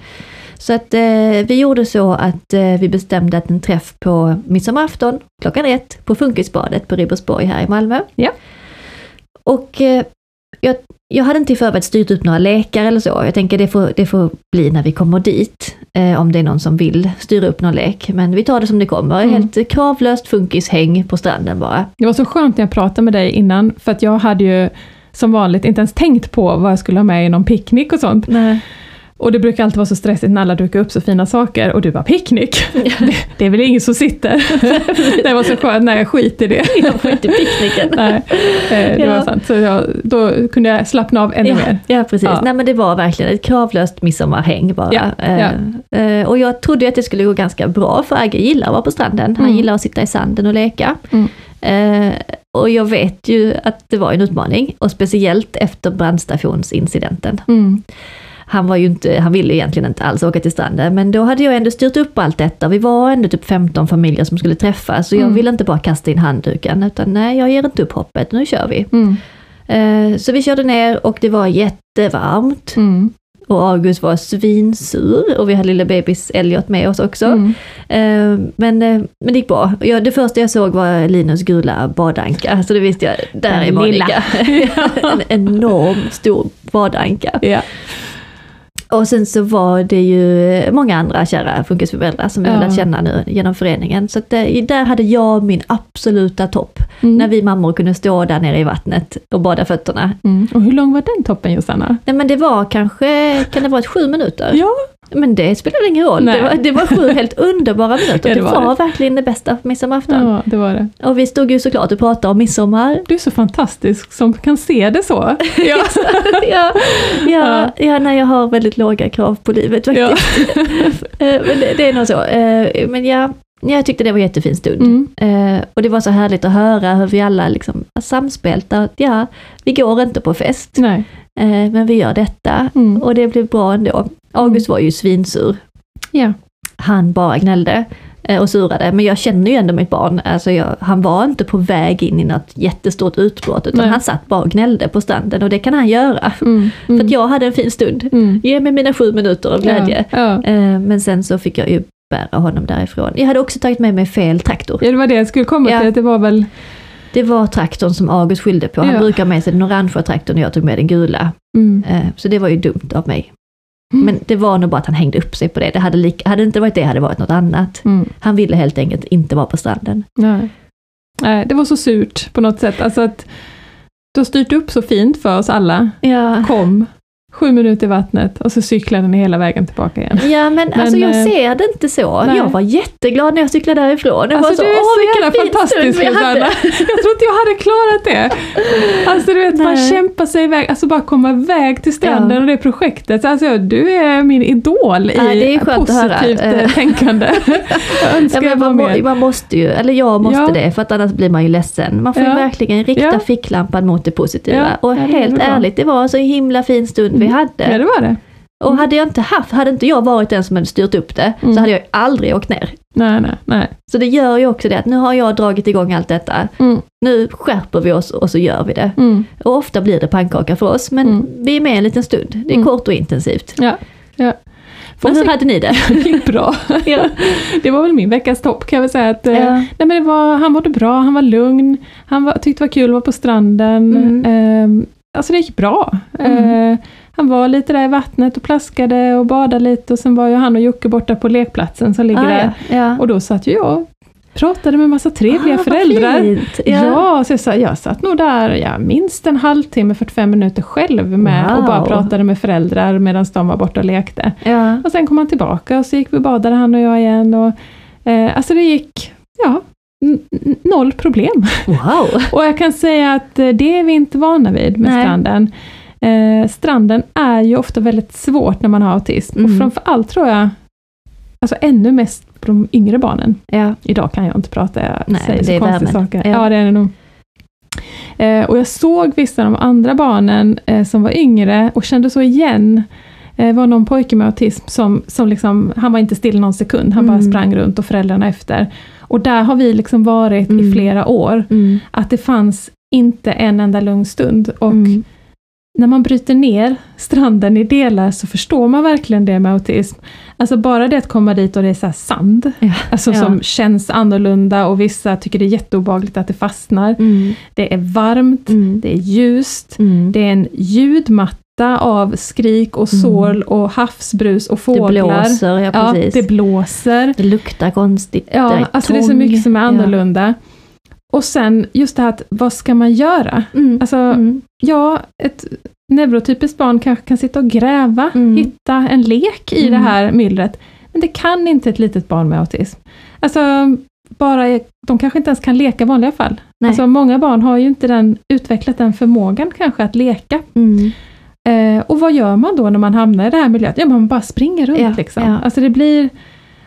B: Så att eh, vi gjorde så att eh, vi bestämde att en träff på midsommarafton klockan ett på Funkisbadet på Ribersborg här i Malmö.
A: Ja.
B: Och eh, jag, jag hade inte i förväg styrt upp några lekar eller så. Jag tänker det får, det får bli när vi kommer dit, eh, om det är någon som vill styra upp någon lek. Men vi tar det som det kommer,
A: Mm.
B: helt kravlöst funkishäng på stranden bara.
A: Det var så skönt när jag pratade med dig innan, för att jag hade ju som vanligt inte ens tänkt på vad jag skulle ha med i någon picknick och sånt.
B: Nej.
A: Och det brukar alltid vara så stressigt när alla dukar upp så fina saker och du bara picknick. Det, det är väl ingen som sitter. det var så skönt, nej skit i det.
B: Jag får inte picknicken.
A: nej, eh, det
B: Ja.
A: var sant. Så jag, då kunde jag slappna av ännu
B: Ja,
A: mer.
B: ja, precis.
A: Ja.
B: Nej men det var verkligen ett kravlöst midsommarhäng bara. Eh, eh, och jag trodde att det skulle gå ganska bra för Agge gillar att vara på stranden. Han
A: Mm.
B: gillar att sitta i sanden och leka.
A: Mm.
B: Eh, och jag vet ju att det var en utmaning och speciellt efter brandstationsincidenten.
A: Mm.
B: Han, var ju inte, han ville egentligen inte alls åka till stranden men då hade jag ändå styrt upp allt detta. Vi var ändå typ 15 familjer som skulle träffas så jag
A: Mm.
B: ville inte bara kasta in handduken utan nej jag ger inte upp hoppet, nu kör vi.
A: Mm.
B: Eh, Så vi körde ner och det var jättevarmt
A: Mm.
B: och August var svinsur och vi hade lilla bebis Elliot med oss också.
A: Mm.
B: Eh, Men, eh, men det gick bra. Ja, det första jag såg var Linus gula badanka, så det visste jag, där
A: Den
B: är Monica. en enorm stor badanka.
A: Ja.
B: Och sen så var det ju många andra kära funkisföräldrar som jag
A: Ja.
B: lärt känna nu genom föreningen. Så eh, där hade jag min absoluta topp.
A: Mm.
B: När vi mammor kunde stå där nere i vattnet och bada fötterna.
A: Mm. Och hur lång var den toppen Josanna?
B: Nej men det var kanske, kan det vara sju minuter?
A: Ja,
B: Men det spelar ingen roll. Det var, det var sju helt underbara minuter.
A: Ja,
B: det,
A: det
B: var,
A: var
B: verkligen det bästa på midsommarafton.
A: ja, det var det.
B: Och vi stod ju såklart och pratade om midsommar.
A: Du är så fantastisk som kan se det så. Ja.
B: ja, ja, ja, när jag har väldigt låga krav på livet faktiskt. Eh, men det, det är nog så. Eh, Men ja, jag tyckte det var en jättefin stund.
A: Mm.
B: Eh, Och det var så härligt att höra hur vi alla liksom samspelta. Ja, vi går inte på fest, eh, men vi gör detta.
A: Mm.
B: Och det blev bra ändå. August var ju svinsur.
A: Ja.
B: Han bara gnällde eh, och surade, men jag känner ju ändå mitt barn. Alltså jag, han var inte på väg in i något jättestort utbrott, utan
A: Nej.
B: han satt bara och gnällde på stranden och det kan han göra.
A: Mm.
B: För att jag hade en fin stund.
A: Mm.
B: Ge mig mina sju minuter av glädje.
A: Ja. Ja.
B: Eh, Men sen så fick jag ju bära honom därifrån. Jag hade också tagit med mig fel traktor.
A: ja, det var det jag skulle komma
B: Ja.
A: till. att Det var väl...
B: Det var traktorn som August skyllde på. Han
A: Ja.
B: brukar ha med sig den orangea traktorn och jag tog med den gula.
A: Mm.
B: Eh, Så det var ju dumt av mig.
A: Mm.
B: Men det var nog bara att han hängde upp sig på det. det hade, lika, hade det inte varit det hade det varit något annat.
A: Mm.
B: Han ville helt enkelt inte vara på stranden.
A: Nej. Nej, det var så surt på något sätt. Alltså att du har styrt upp så fint för oss alla.
B: Ja,
A: Kom, sju minuter i vattnet och så cyklade ni hela vägen tillbaka igen.
B: ja men, alltså jag
A: eh,
B: ser det inte så.
A: nej.
B: Jag var jätteglad när jag cyklade därifrån. Jag
A: Alltså
B: så,
A: du är så jävla fantastisk. Josanna. Jag tror inte jag hade klarat det. Alltså du vet,
B: Nej.
A: kämpa sig iväg, alltså bara komma iväg till stranden
B: Ja.
A: och det projektet. Alltså du är min idol i
B: Ja, det är skönt att höra.
A: positivt
B: Eh.
A: tänkande. Jag önskar
B: Ja,
A: jag
B: men
A: var
B: man,
A: med.
B: man måste ju, eller jag måste
A: Ja.
B: det, för att annars blir man ju ledsen. Man får
A: Ja.
B: verkligen rikta ficklampan mot det positiva. Och helt ärligt, det var en så himla fin stund vi
A: Mm.
B: hade.
A: Ja, det var det.
B: Och hade jag inte haft, hade inte jag varit den som hade styrt upp det,
A: Mm.
B: så hade jag aldrig åkt ner.
A: Nej, nej, nej.
B: Så det gör ju också det att nu har jag dragit igång allt detta.
A: Mm,
B: Nu skärper vi oss och så gör vi det.
A: mm,
B: Och ofta blir det pannkaka för oss, men
A: Mm.
B: vi är med en liten stund. Det är
A: Mm.
B: kort och intensivt.
A: ja, ja.
B: Men hur hade ni det?
A: det gick bra.
B: ja.
A: Det var väl min veckas topp kan jag väl säga. Att, eh,
B: Ja.
A: nej, men det var, han mådde bra, han var lugn, han var, tyckte det var kul att vara på stranden.
B: Mm.
A: Eh, alltså det gick bra.
B: Mm.
A: Eh, han var lite där i vattnet och plaskade och badade lite och sen var ju han och Jocke borta på lekplatsen som ligger
B: Ah,
A: där.
B: ja. Ja.
A: Och då satt ju jag pratade med massa trevliga
B: Ah,
A: föräldrar. Ja,
B: Ja.
A: så jag, sa, jag satt nog där ja, minst en halvtimme, 45 minuter själv med och bara
B: Wow.
A: pratade med föräldrar medan de var borta och lekte.
B: Ja.
A: Och sen kom han tillbaka och så gick vi och badade han och jag igen. Och, eh, alltså det gick, ja, noll problem.
B: Wow.
A: Och jag kan säga att eh, det är vi inte vana vid med
B: Nej.
A: stranden. Eh, stranden är ju ofta väldigt svårt när man har autism.
B: Mm.
A: Och framförallt tror jag, alltså ännu mest på de yngre barnen.
B: Ja.
A: Idag kan jag inte prata, jag
B: Nej,
A: säger så konstiga saker.
B: Ja.
A: Ja. det är det. Eh, och jag såg vissa av de andra barnen eh, som var yngre och kände så igen. Eh, Det var någon pojke med autism som, som liksom, han var inte still någon sekund, han bara
B: Mm.
A: sprang runt och föräldrarna efter. Och där har vi liksom varit i
B: Mm.
A: flera år.
B: Mm.
A: Att det fanns inte en enda lugn stund. Och
B: Mm.
A: När man bryter ner stranden i delar så förstår man verkligen det med autism. Alltså bara det att komma dit och det är så sand,
B: Ja.
A: alltså
B: Ja.
A: som känns annorlunda och vissa tycker det är jätteobehagligt att det fastnar.
B: Mm.
A: Det är varmt,
B: Mm.
A: det är ljust,
B: Mm.
A: det är en ljudmatta av skrik och
B: Mm.
A: sorl och havsbrus och
B: Det
A: fåglar.
B: blåser, ja
A: ja,
B: precis.
A: det blåser.
B: Det luktar konstigt.
A: Ja,
B: det
A: alltså det är så mycket som är
B: Ja.
A: Och sen just det här att, vad ska man göra?
B: Mm.
A: Alltså,
B: Mm.
A: ja, ett neurotypiskt barn kanske kan sitta och gräva,
B: Mm.
A: hitta en lek i
B: Mm.
A: det här myllret. Men det kan inte ett litet barn med autism. Alltså, bara, de kanske inte ens kan leka i vanliga fall.
B: Nej.
A: Alltså, många barn har ju inte den, utvecklat den förmågan kanske att leka.
B: Mm.
A: Eh, och vad gör man då när man hamnar i det här miljön? Ja, man bara springer runt
B: Ja,
A: liksom.
B: ja.
A: Alltså det blir...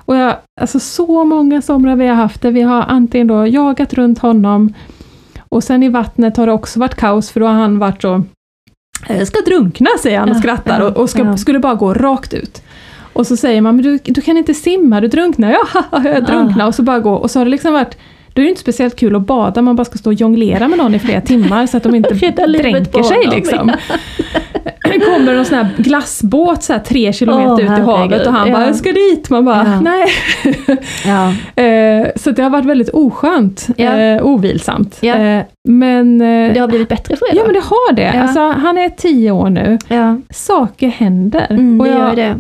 A: Och jag, alltså så många somrar vi har haft där vi har antingen då jagat runt honom och sen i vattnet har det också varit kaos för då har han varit så "Jag ska drunkna säger han och
B: Ja,
A: skrattar och, och ska,
B: ja.
A: skulle bara gå rakt ut. Och så säger man, men du, du kan inte simma, du drunknar. Ja, jag drunknar. Och så bara gå. Och så har det liksom varit, då är det inte speciellt kul att bada, man bara ska stå och jonglera med någon i flera timmar så att de inte dränker sig liksom. Kommer någon sån här glassbåt så här tre kilometer
B: Åh,
A: ut i havet
B: herregud,
A: och han
B: ja.
A: bara, ska dit. Man bara,
B: Ja.
A: nej.
B: Ja.
A: Eh, så det har varit väldigt oskönt,
B: Ja.
A: eh, ovilsamt.
B: Ja.
A: Eh, men,
B: Det har blivit bättre för er
A: ja
B: då?
A: men det har det.
B: Ja.
A: Alltså, han är tio år nu,
B: Ja,
A: saker händer.
B: mm,
A: och jag
B: det.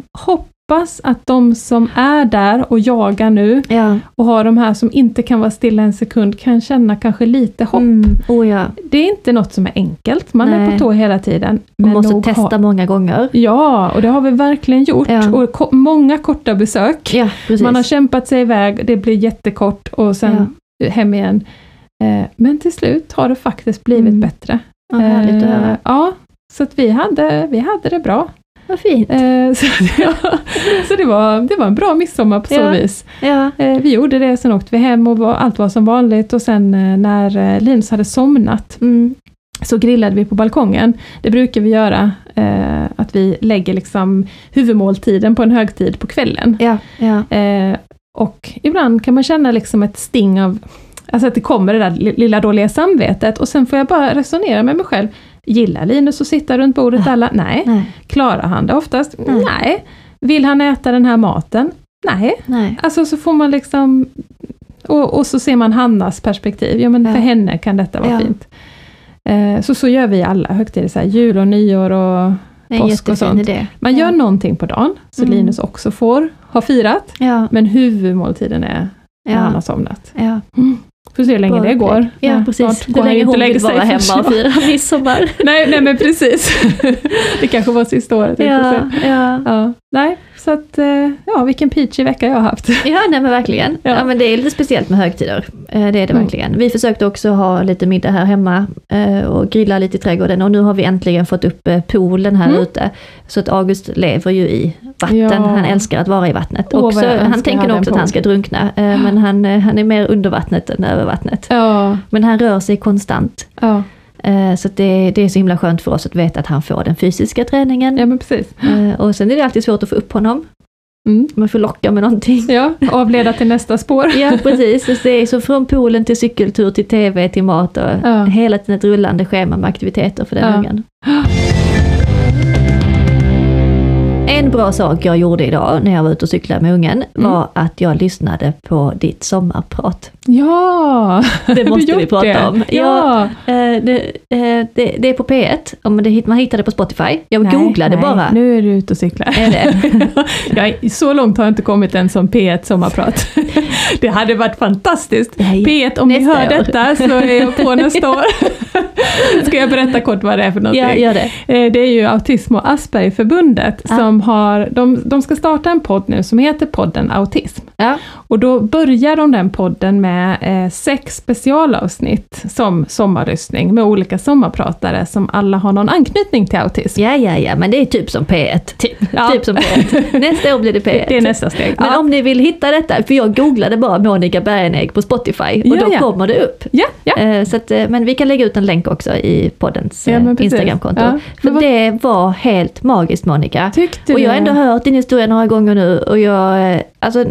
A: Hoppas att de som är där och jagar nu
B: Ja.
A: och har de här som inte kan vara stilla en sekund kan känna kanske lite hopp.
B: Mm. Oh, ja.
A: Det är inte något som är enkelt, man är
B: Nej.
A: på tå hela tiden.
B: Man måste testa
A: ha-
B: många gånger.
A: Ja, och det har vi verkligen gjort.
B: Ja.
A: Och ko- många korta besök. Man har kämpat sig iväg, det blir jättekort och sen hem igen. Eh, Men till slut har det faktiskt blivit
B: Mm.
A: bättre.
B: ja, härligt att
A: Eh,
B: höra.
A: Ja, så att vi hade, vi hade det bra.
B: Vad fint.
A: Eh, Så, ja, så det, var, det var en bra midsommar på så
B: Ja.
A: vis.
B: Ja.
A: Eh, Vi gjorde det, sen åkte vi hem och var, allt var som vanligt och sen eh, när eh, Linus hade somnat
B: Mm.
A: så grillade vi på balkongen. Det brukar vi göra, eh, att vi lägger liksom huvudmåltiden på en högtid på kvällen.
B: Ja. Ja.
A: Eh, och ibland kan man känna liksom ett sting av, alltså att det kommer det där li- lilla dåliga samvetet och sen får jag bara resonera med mig själv. Gillar Linus att sitta runt bordet alla? Nej.
B: Nej.
A: Klarar han det oftast?
B: Nej.
A: Nej. Vill han äta den här maten? Nej.
B: Nej.
A: Alltså så får man liksom, och, och så ser man Hannas perspektiv, ja men
B: Ja.
A: för henne kan detta vara
B: Ja.
A: fint. Eh, så så gör vi alla högtider, så här, jul och nyår och Påsk och sånt.
B: idé.
A: man
B: ja.
A: gör någonting på dagen, så
B: Mm.
A: Linus också får ha firat. Men huvudmåltiden är när han har somnat.
B: Ja.
A: Får se hur länge det går.
B: Ja, precis.
A: snart
B: Hur
A: går han
B: länge hon vill vara hemma och fira midsommar.
A: nej, nej men precis. det kanske var sista året.
B: ja, ja.
A: Ja, nej, så att, eh, ja vilken peachy vecka jag har haft.
B: Ja, nej men verkligen. Ja.
A: Ja.
B: men det är lite speciellt med högtider. Eh, Det är det
A: Mm.
B: verkligen. Vi försökte också ha lite middag här hemma eh, och grilla lite i trädgården och nu har vi äntligen fått upp poolen här
A: Mm.
B: ute. Så att August lever ju i vatten,
A: Ja.
B: han älskar att vara i vattnet.
A: Vad
B: också, han tänker nog också att han ska drunkna, men han, han är mer under vattnet än över vattnet.
A: Ja,
B: Men han rör sig konstant.
A: ja,
B: Så att det, det är så himla skönt för oss att veta att han får den fysiska träningen.
A: ja men precis.
B: Eh, Och sen är det alltid svårt att få upp honom.
A: Mm.
B: Man får locka med någonting.
A: Ja, avleda till nästa spår.
B: Ja precis, Så det är så från poolen till cykeltur till TV till mat och
A: Ja.
B: hela tiden ett rullande schema med aktiviteter för den
A: Ja.
B: ungen. En bra sak jag gjorde idag när jag var ute och cyklade med ungen
A: Mm.
B: var att jag lyssnade på ditt sommarprat.
A: Ja!
B: Det måste vi prata
A: det?
B: om.
A: Ja!
B: Eh, det, eh, det, det är på P1, om det, hit- man hittar det på Spotify. Jag
A: Nej,
B: googlade
A: nej,
B: bara.
A: Nu är du ute och cyklar.
B: Är det?
A: jag, så långt har jag inte kommit än som P1 sommarprat. det hade varit fantastiskt.
B: Nej,
A: P1, om ni hör
B: år.
A: detta så är jag på nästa år. Ska jag berätta kort vad det är för någonting?
B: Ja, gör det.
A: Eh, Det är ju Autism och Aspergerförbundet
B: Ja.
A: som har, de, de ska starta en podd nu som heter podden Autism.
B: Ja.
A: Och då börjar de den podden med eh, sex specialavsnitt som sommarlyssning med olika sommarpratare som alla har någon anknytning till autism.
B: ja, ja, ja, men det är typ som P1. Typ,
A: Ja.
B: typ som P1. Nästa år blir det P1.
A: Det är nästa steg.
B: Men
A: ja.
B: om ni vill hitta detta, för jag googlade bara Monica Bergenegg på Spotify och då kommer det upp.
A: ja, ja.
B: Eh, Så att, eh, men vi kan lägga ut en länk också i poddens
A: Ja,
B: eh. Instagramkonto.
A: Ja,
B: För
A: men vad-
B: det var helt magiskt Monica.
A: Tyckte
B: Och jag har ändå hört din historia några gånger nu och jag, eh, alltså,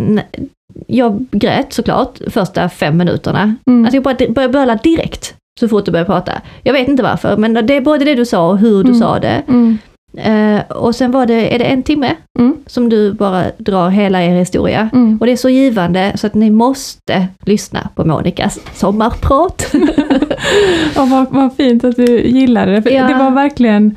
B: jag grät såklart första fem minuterna.
A: Mm.
B: Alltså jag började böla direkt så fort du började prata. Jag vet inte varför, men det är både det du sa och hur du
A: Mm.
B: sa det.
A: Mm.
B: Eh, och sen var det, är det en timme
A: Mm.
B: som du bara drar hela er historia.
A: Mm.
B: Och det är så givande så att ni måste lyssna på Monikas sommarprat.
A: Ja, vad, vad fint att du gillade det. För
B: Ja.
A: Det var verkligen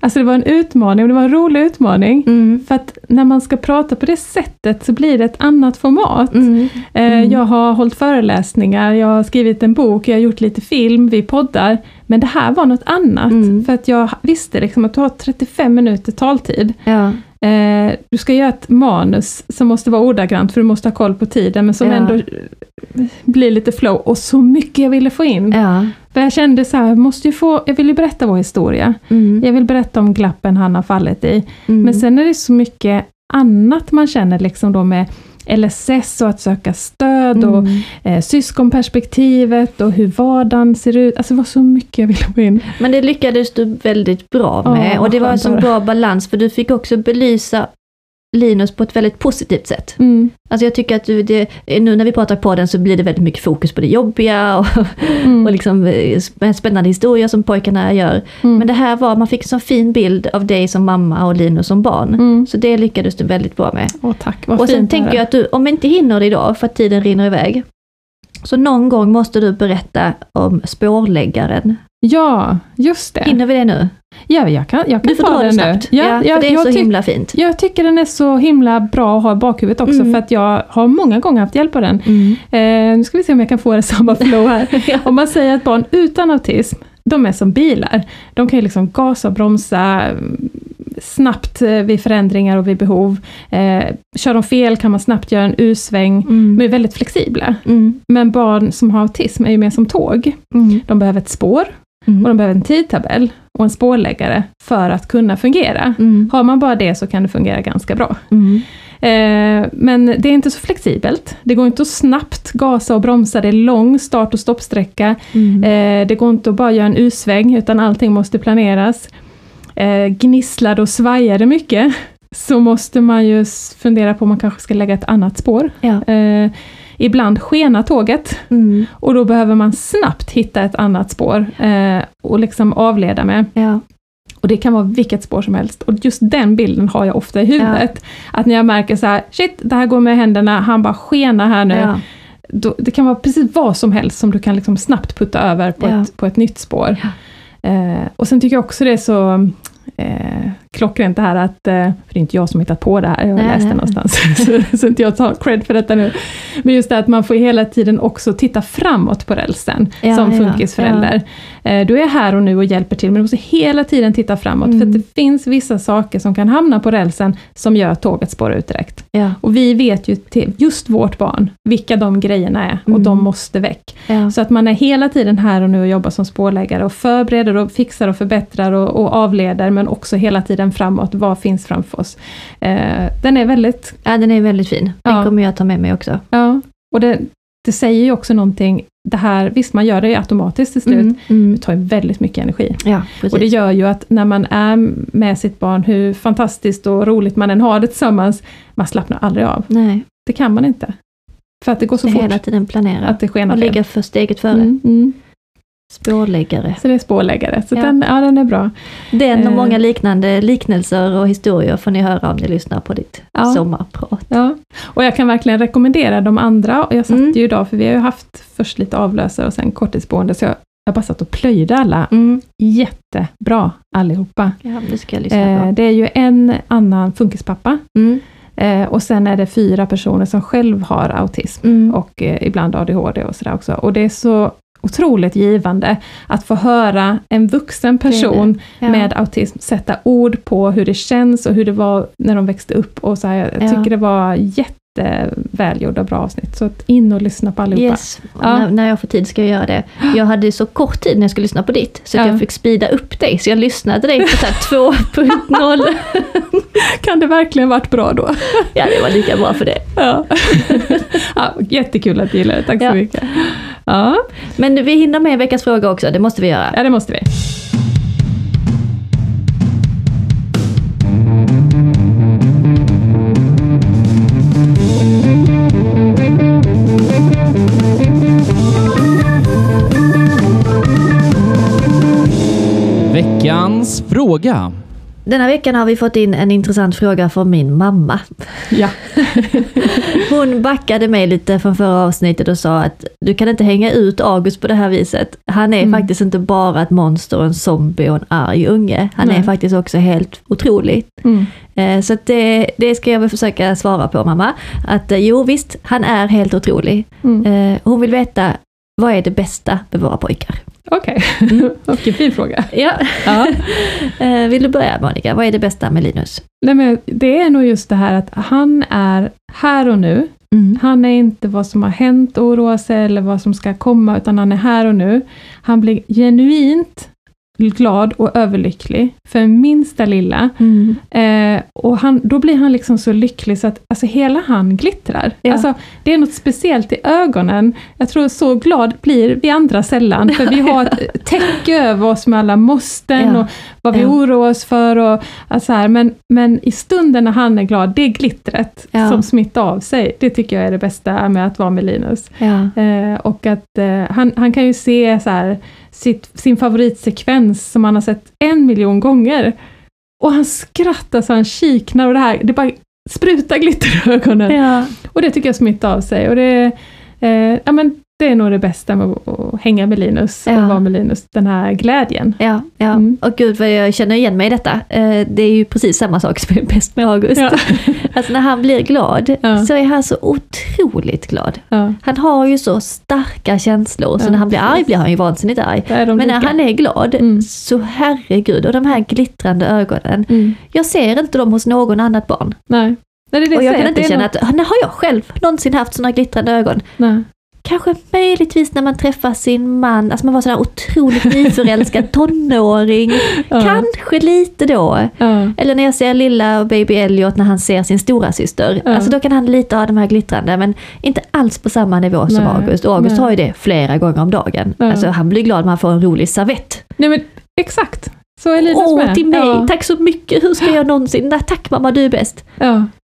A: Alltså det var en utmaning, och det var en rolig utmaning.
B: Mm.
A: För att när man ska prata på det sättet så blir det ett annat format.
B: Mm.
A: Eh,
B: Mm.
A: Jag har hållit föreläsningar, jag har skrivit en bok, jag har gjort lite film, vi poddar. Men det här var något annat.
B: Mm.
A: För att jag visste liksom att du har 35 minuter taltid.
B: Ja.
A: Eh, du ska göra ett manus som måste vara ordagrant för du måste ha koll på tiden men som
B: Ja.
A: ändå eh, blir lite flow och så mycket jag ville få in.
B: ja.
A: För jag kände så här, jag måste ju få, jag vill ju berätta vår historia.
B: Mm.
A: Jag vill berätta om glappen han har fallit i.
B: Mm.
A: Men sen är det så mycket annat man känner liksom då med LSS och att söka stöd och
B: Mm.
A: eh, syskonperspektivet och hur vardagen ser ut. Alltså det var så mycket jag ville få in.
B: Men det lyckades du väldigt bra
A: Ja,
B: med och det var en sån
A: det.
B: bra balans för du fick också belysa Linus på ett väldigt positivt sätt.
A: Mm.
B: Alltså jag tycker att det, nu när vi pratar på den så blir det väldigt mycket fokus på det jobbiga och,
A: Mm.
B: och liksom eh, spännande historier som pojkarna gör.
A: Mm.
B: Men det här var, man fick en sån fin bild av dig som mamma och Linus som barn.
A: Mm.
B: Så det lyckades du väldigt bra med.
A: Åh tack, vad
B: och sen tänker jag att du, om vi inte hinner det idag för att tiden rinner iväg, så någon gång måste du berätta om spårläggaren.
A: Ja, just det.
B: Hinner vi det nu?
A: Ja, jag kan, jag kan
B: Du får
A: ta
B: det
A: den nu.
B: snabbt.
A: Ja,
B: Ja,
A: ja,
B: för det är så himla fint.
A: Jag tycker den är så himla bra att ha i bakhuvudet också
B: Mm.
A: för att jag har många gånger haft hjälp av den.
B: Mm.
A: Eh, nu ska vi se om jag kan få det samma flow här.
B: Ja.
A: Om man säger att barn utan autism, de är som bilar. De kan ju liksom gasa bromsa snabbt eh, vid förändringar och vid behov. Eh, kör de fel kan man snabbt göra en U-sväng.
B: Mm.
A: De är väldigt flexibla.
B: Mm.
A: Men barn som har autism är ju mer som tåg.
B: Mm.
A: De behöver ett spår
B: Mm.
A: och de behöver en tidtabell och en spårläggare för att kunna fungera.
B: Mm.
A: Har man bara det så kan det fungera ganska bra.
B: Mm.
A: Eh, men det är inte så flexibelt. Det går inte att snabbt gasa och bromsa, det är lång start och stoppsträcka.
B: Mm.
A: Eh, det går inte att bara göra en U-sväng, utan allting måste planeras. Eh, gnisslar det och svajar det mycket, så måste man ju fundera på om man kanske ska lägga ett annat spår.
B: Ja.
A: Eh, ibland skenar tåget,
B: Mm.
A: och då behöver man snabbt hitta ett annat spår eh, och liksom avleda med.
B: Ja.
A: Och det kan vara vilket spår som helst. Och just den bilden har jag ofta i huvudet. Att när jag märker så här, shit, det här går med händerna, han bara skenar här nu.
B: Ja.
A: Då, det kan vara precis vad som helst som du kan liksom snabbt putta över på,
B: Ja.
A: ett, på ett nytt spår. Eh, och sen tycker jag också det är så eh, klockrent det här att, eh, för det är inte jag som hittat på det här, jag har
B: Nej,
A: läst det någonstans, så, så inte jag tar cred för detta nu. Men just det att man får hela tiden också titta framåt på rälsen,
B: Ja,
A: som
B: ja,
A: funkisförälder. Eh, du är här och nu och hjälper till, men du måste hela tiden titta framåt,
B: Mm.
A: för att det finns vissa saker som kan hamna på rälsen, som gör att tåget spårar ut direkt.
B: Ja.
A: Och vi vet ju till just vårt barn, vilka de grejerna är, och
B: Mm.
A: de måste väck.
B: Ja.
A: Så att man är hela tiden här och nu och jobbar som spårläggare och förbereder och fixar och förbättrar och, och avleder, men också hela tiden framåt, vad finns framför oss? Eh, den är väldigt,
B: ja, den är väldigt fin. Den
A: Ja.
B: kommer jag ta med mig också.
A: ja, och det, det säger ju också någonting, det här, visst man gör det ju automatiskt till slut,
B: Mm. Mm.
A: det tar ju väldigt mycket energi.
B: Ja.
A: Och det gör ju att när man är med sitt barn, hur fantastiskt och roligt man än har det tillsammans, man slappnar aldrig av.
B: Nej,
A: Det kan man inte. För att det går så
B: det
A: fort
B: hela tiden planera
A: att det
B: och ligga för steget före.
A: Mm, mm.
B: Spårläggare.
A: Så det är spårläggare. Så
B: Ja.
A: Den, ja, den är bra.
B: Den och
A: Eh.
B: många liknande liknelser och historier får ni höra om ni lyssnar på ditt
A: Ja.
B: sommarprat.
A: Ja. Och jag kan verkligen rekommendera de andra. Och jag satt
B: Mm.
A: ju idag, för vi har ju haft först lite avlösare och sen korttidsboende, så jag, jag bara satt och plöjde alla.
B: Mm.
A: Jättebra allihopa.
B: Ja, det ska jag lyssna
A: Eh,
B: på.
A: det är ju en annan funkispappa
B: Mm.
A: eh, och sen är det fyra personer som själv har autism
B: Mm.
A: och ibland ADHD och sådär också. Och det är så otroligt givande att få höra en vuxen person
B: Ja.
A: med autism sätta ord på hur det känns och hur det var när de växte upp. Och så här, jag
B: Ja.
A: tycker det var jättevälgjorda bra avsnitt. Så in och lyssna på allihopa.
B: Yes, och
A: Ja.
B: när, när jag får tid ska jag göra det. Jag hade så kort tid när jag skulle lyssna på ditt, så att
A: Ja.
B: jag fick speeda upp dig. Så jag lyssnade dig på så här 2.0.
A: Kan det verkligen varit bra då?
B: Ja, det var lika bra för det.
A: Ja. ja, jättekul att du gillade det, tack så mycket. Ja,
B: Men vi hinner med veckans fråga också, det måste vi göra.
A: ja, det måste vi.
C: Veckans fråga.
B: Denna veckan har vi fått in en intressant fråga från min mamma.
A: Ja.
B: Hon backade mig lite från förra avsnittet och sa att du kan inte hänga ut August på det här viset. Han är
A: Mm.
B: faktiskt inte bara ett monster, en zombie och en arg unge. Han är
A: Nej.
B: faktiskt också helt otrolig.
A: Mm.
B: Eh, Så det, det ska jag väl försöka svara på mamma. Att eh, jo visst, han är helt otrolig.
A: Mm.
B: Eh, Hon vill veta, vad är det bästa med våra pojkar?
A: Okej,
B: Mm.
A: vilken fin fråga.
B: Ja.
A: Ja.
B: Eh, Vill du börja Monica, vad är det bästa med Linus?
A: Nej, men det är nog just det här att han är här och nu.
B: Mm.
A: Han är inte vad som har hänt och oroa sig eller vad som ska komma, utan han är här och nu. Han blir genuint glad och överlycklig för minsta lilla.
B: Mm.
A: Eh, och han, då blir han liksom så lycklig så att alltså, hela han glittrar.
B: Ja.
A: Alltså, det är något speciellt i ögonen. Jag tror så glad blir vi andra sällan, för vi har ett täcke över oss med alla måsten
B: Ja.
A: och vad vi
B: Ja.
A: oroar oss för. Och, alltså här. Men, men i stunden när han är glad, det glittret
B: Ja.
A: som smittar av sig, det tycker jag är det bästa med att vara med Linus. Eh, och att eh, han, han kan ju se så här, sitt, sin favoritsekvens som han har sett en miljon gånger. Och han skrattar så han kiknar och det här, det bara sprutar glitter i ögonen.
B: Ja.
A: Och det tycker jag smittar av sig. Och det, eh, ja, men det är nog det bästa med att hänga med Linus
B: Ja.
A: och vara med Linus, den här glädjen.
B: Ja, ja.
A: Mm.
B: och gud vad jag känner igen mig i detta. Eh, Det är ju precis samma sak som är bäst med August.
A: Ja.
B: Alltså när han blir glad
A: Ja.
B: så är han så otroligt glad.
A: Ja,
B: Han har ju så starka känslor, så när han blir arg blir han ju vansinnigt arg. Men när
A: lika.
B: han är glad,
A: Mm.
B: så herregud, och de här glittrande ögonen.
A: Mm.
B: Jag ser inte dem hos någon annat barn.
A: Nej. Nej, det det
B: och jag kan inte känna
A: något-
B: att, när har jag själv någonsin haft sådana glittrande ögon?
A: Nej.
B: Kanske möjligtvis när man träffar sin man, alltså man var sådär otroligt nyförälskad tonåring.
A: Ja.
B: Kanske lite då.
A: Ja.
B: Eller när jag ser lilla baby Elliot när han ser sin stora syster.
A: Ja.
B: Alltså då kan han lite ha de här glittrande men inte alls på samma nivå som
A: Nej,
B: August. Och August
A: nej.
B: har ju det flera gånger om dagen. Alltså han blir glad om han får en rolig servett.
A: Nej men exakt, så är Linus
B: Åh,
A: med.
B: till mig! Tack så mycket! Hur ska jag någonsin... Nej, tack mamma, du är bäst!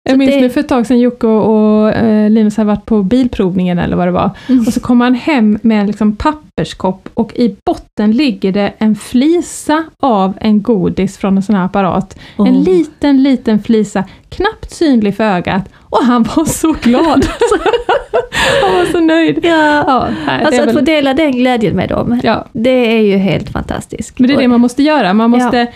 A: Ja. Jag minns
B: det-
A: nu för ett tag sedan Jocke och, och eh, Linus hade varit på bilprovningen eller vad det var.
B: Mm.
A: Och så kom han hem med en liksom papperskopp och i botten ligger det en flisa av en godis från en sån här apparat. En
B: Åh.
A: liten, liten flisa, knappt synlig för ögat. Och han var så glad! han var så nöjd.
B: Ja,
A: Ja, nej,
B: alltså
A: är
B: att få
A: väl,
B: dela den glädjen med dem,
A: ja,
B: det är ju helt fantastiskt.
A: men det är det man måste göra. Man måste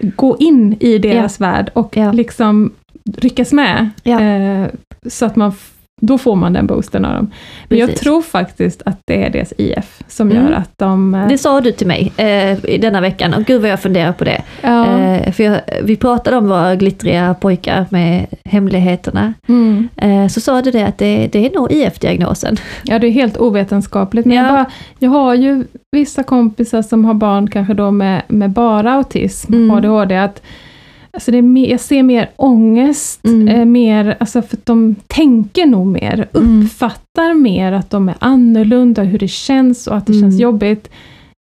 A: gå in i deras värld och
B: Ja.
A: liksom ryckas med.
B: Ja.
A: Eh, så att man, då får man den boosten av dem. Men jag
B: Precis.
A: tror faktiskt att det är deras IF som
B: Mm.
A: gör att de... eh,
B: Det sa du till mig eh, denna veckan och gud vad jag funderar på det.
A: ja,
B: Eh, för jag, vi pratade om våra glittriga pojkar med hemligheterna.
A: mm.
B: Eh, så sa du det att det, det är nog IF-diagnosen.
A: ja, det är helt ovetenskapligt. Men
B: Ja.
A: jag, bara, jag har ju vissa kompisar som har barn kanske då med, med bara autism,
B: Mm.
A: ADHD, att Alltså det är mer, jag ser mer ångest,
B: Mm.
A: eh, mer, alltså för att de tänker nog mer,
B: Mm.
A: uppfattar mer att de är annorlunda, hur det känns och att det
B: Mm.
A: känns jobbigt.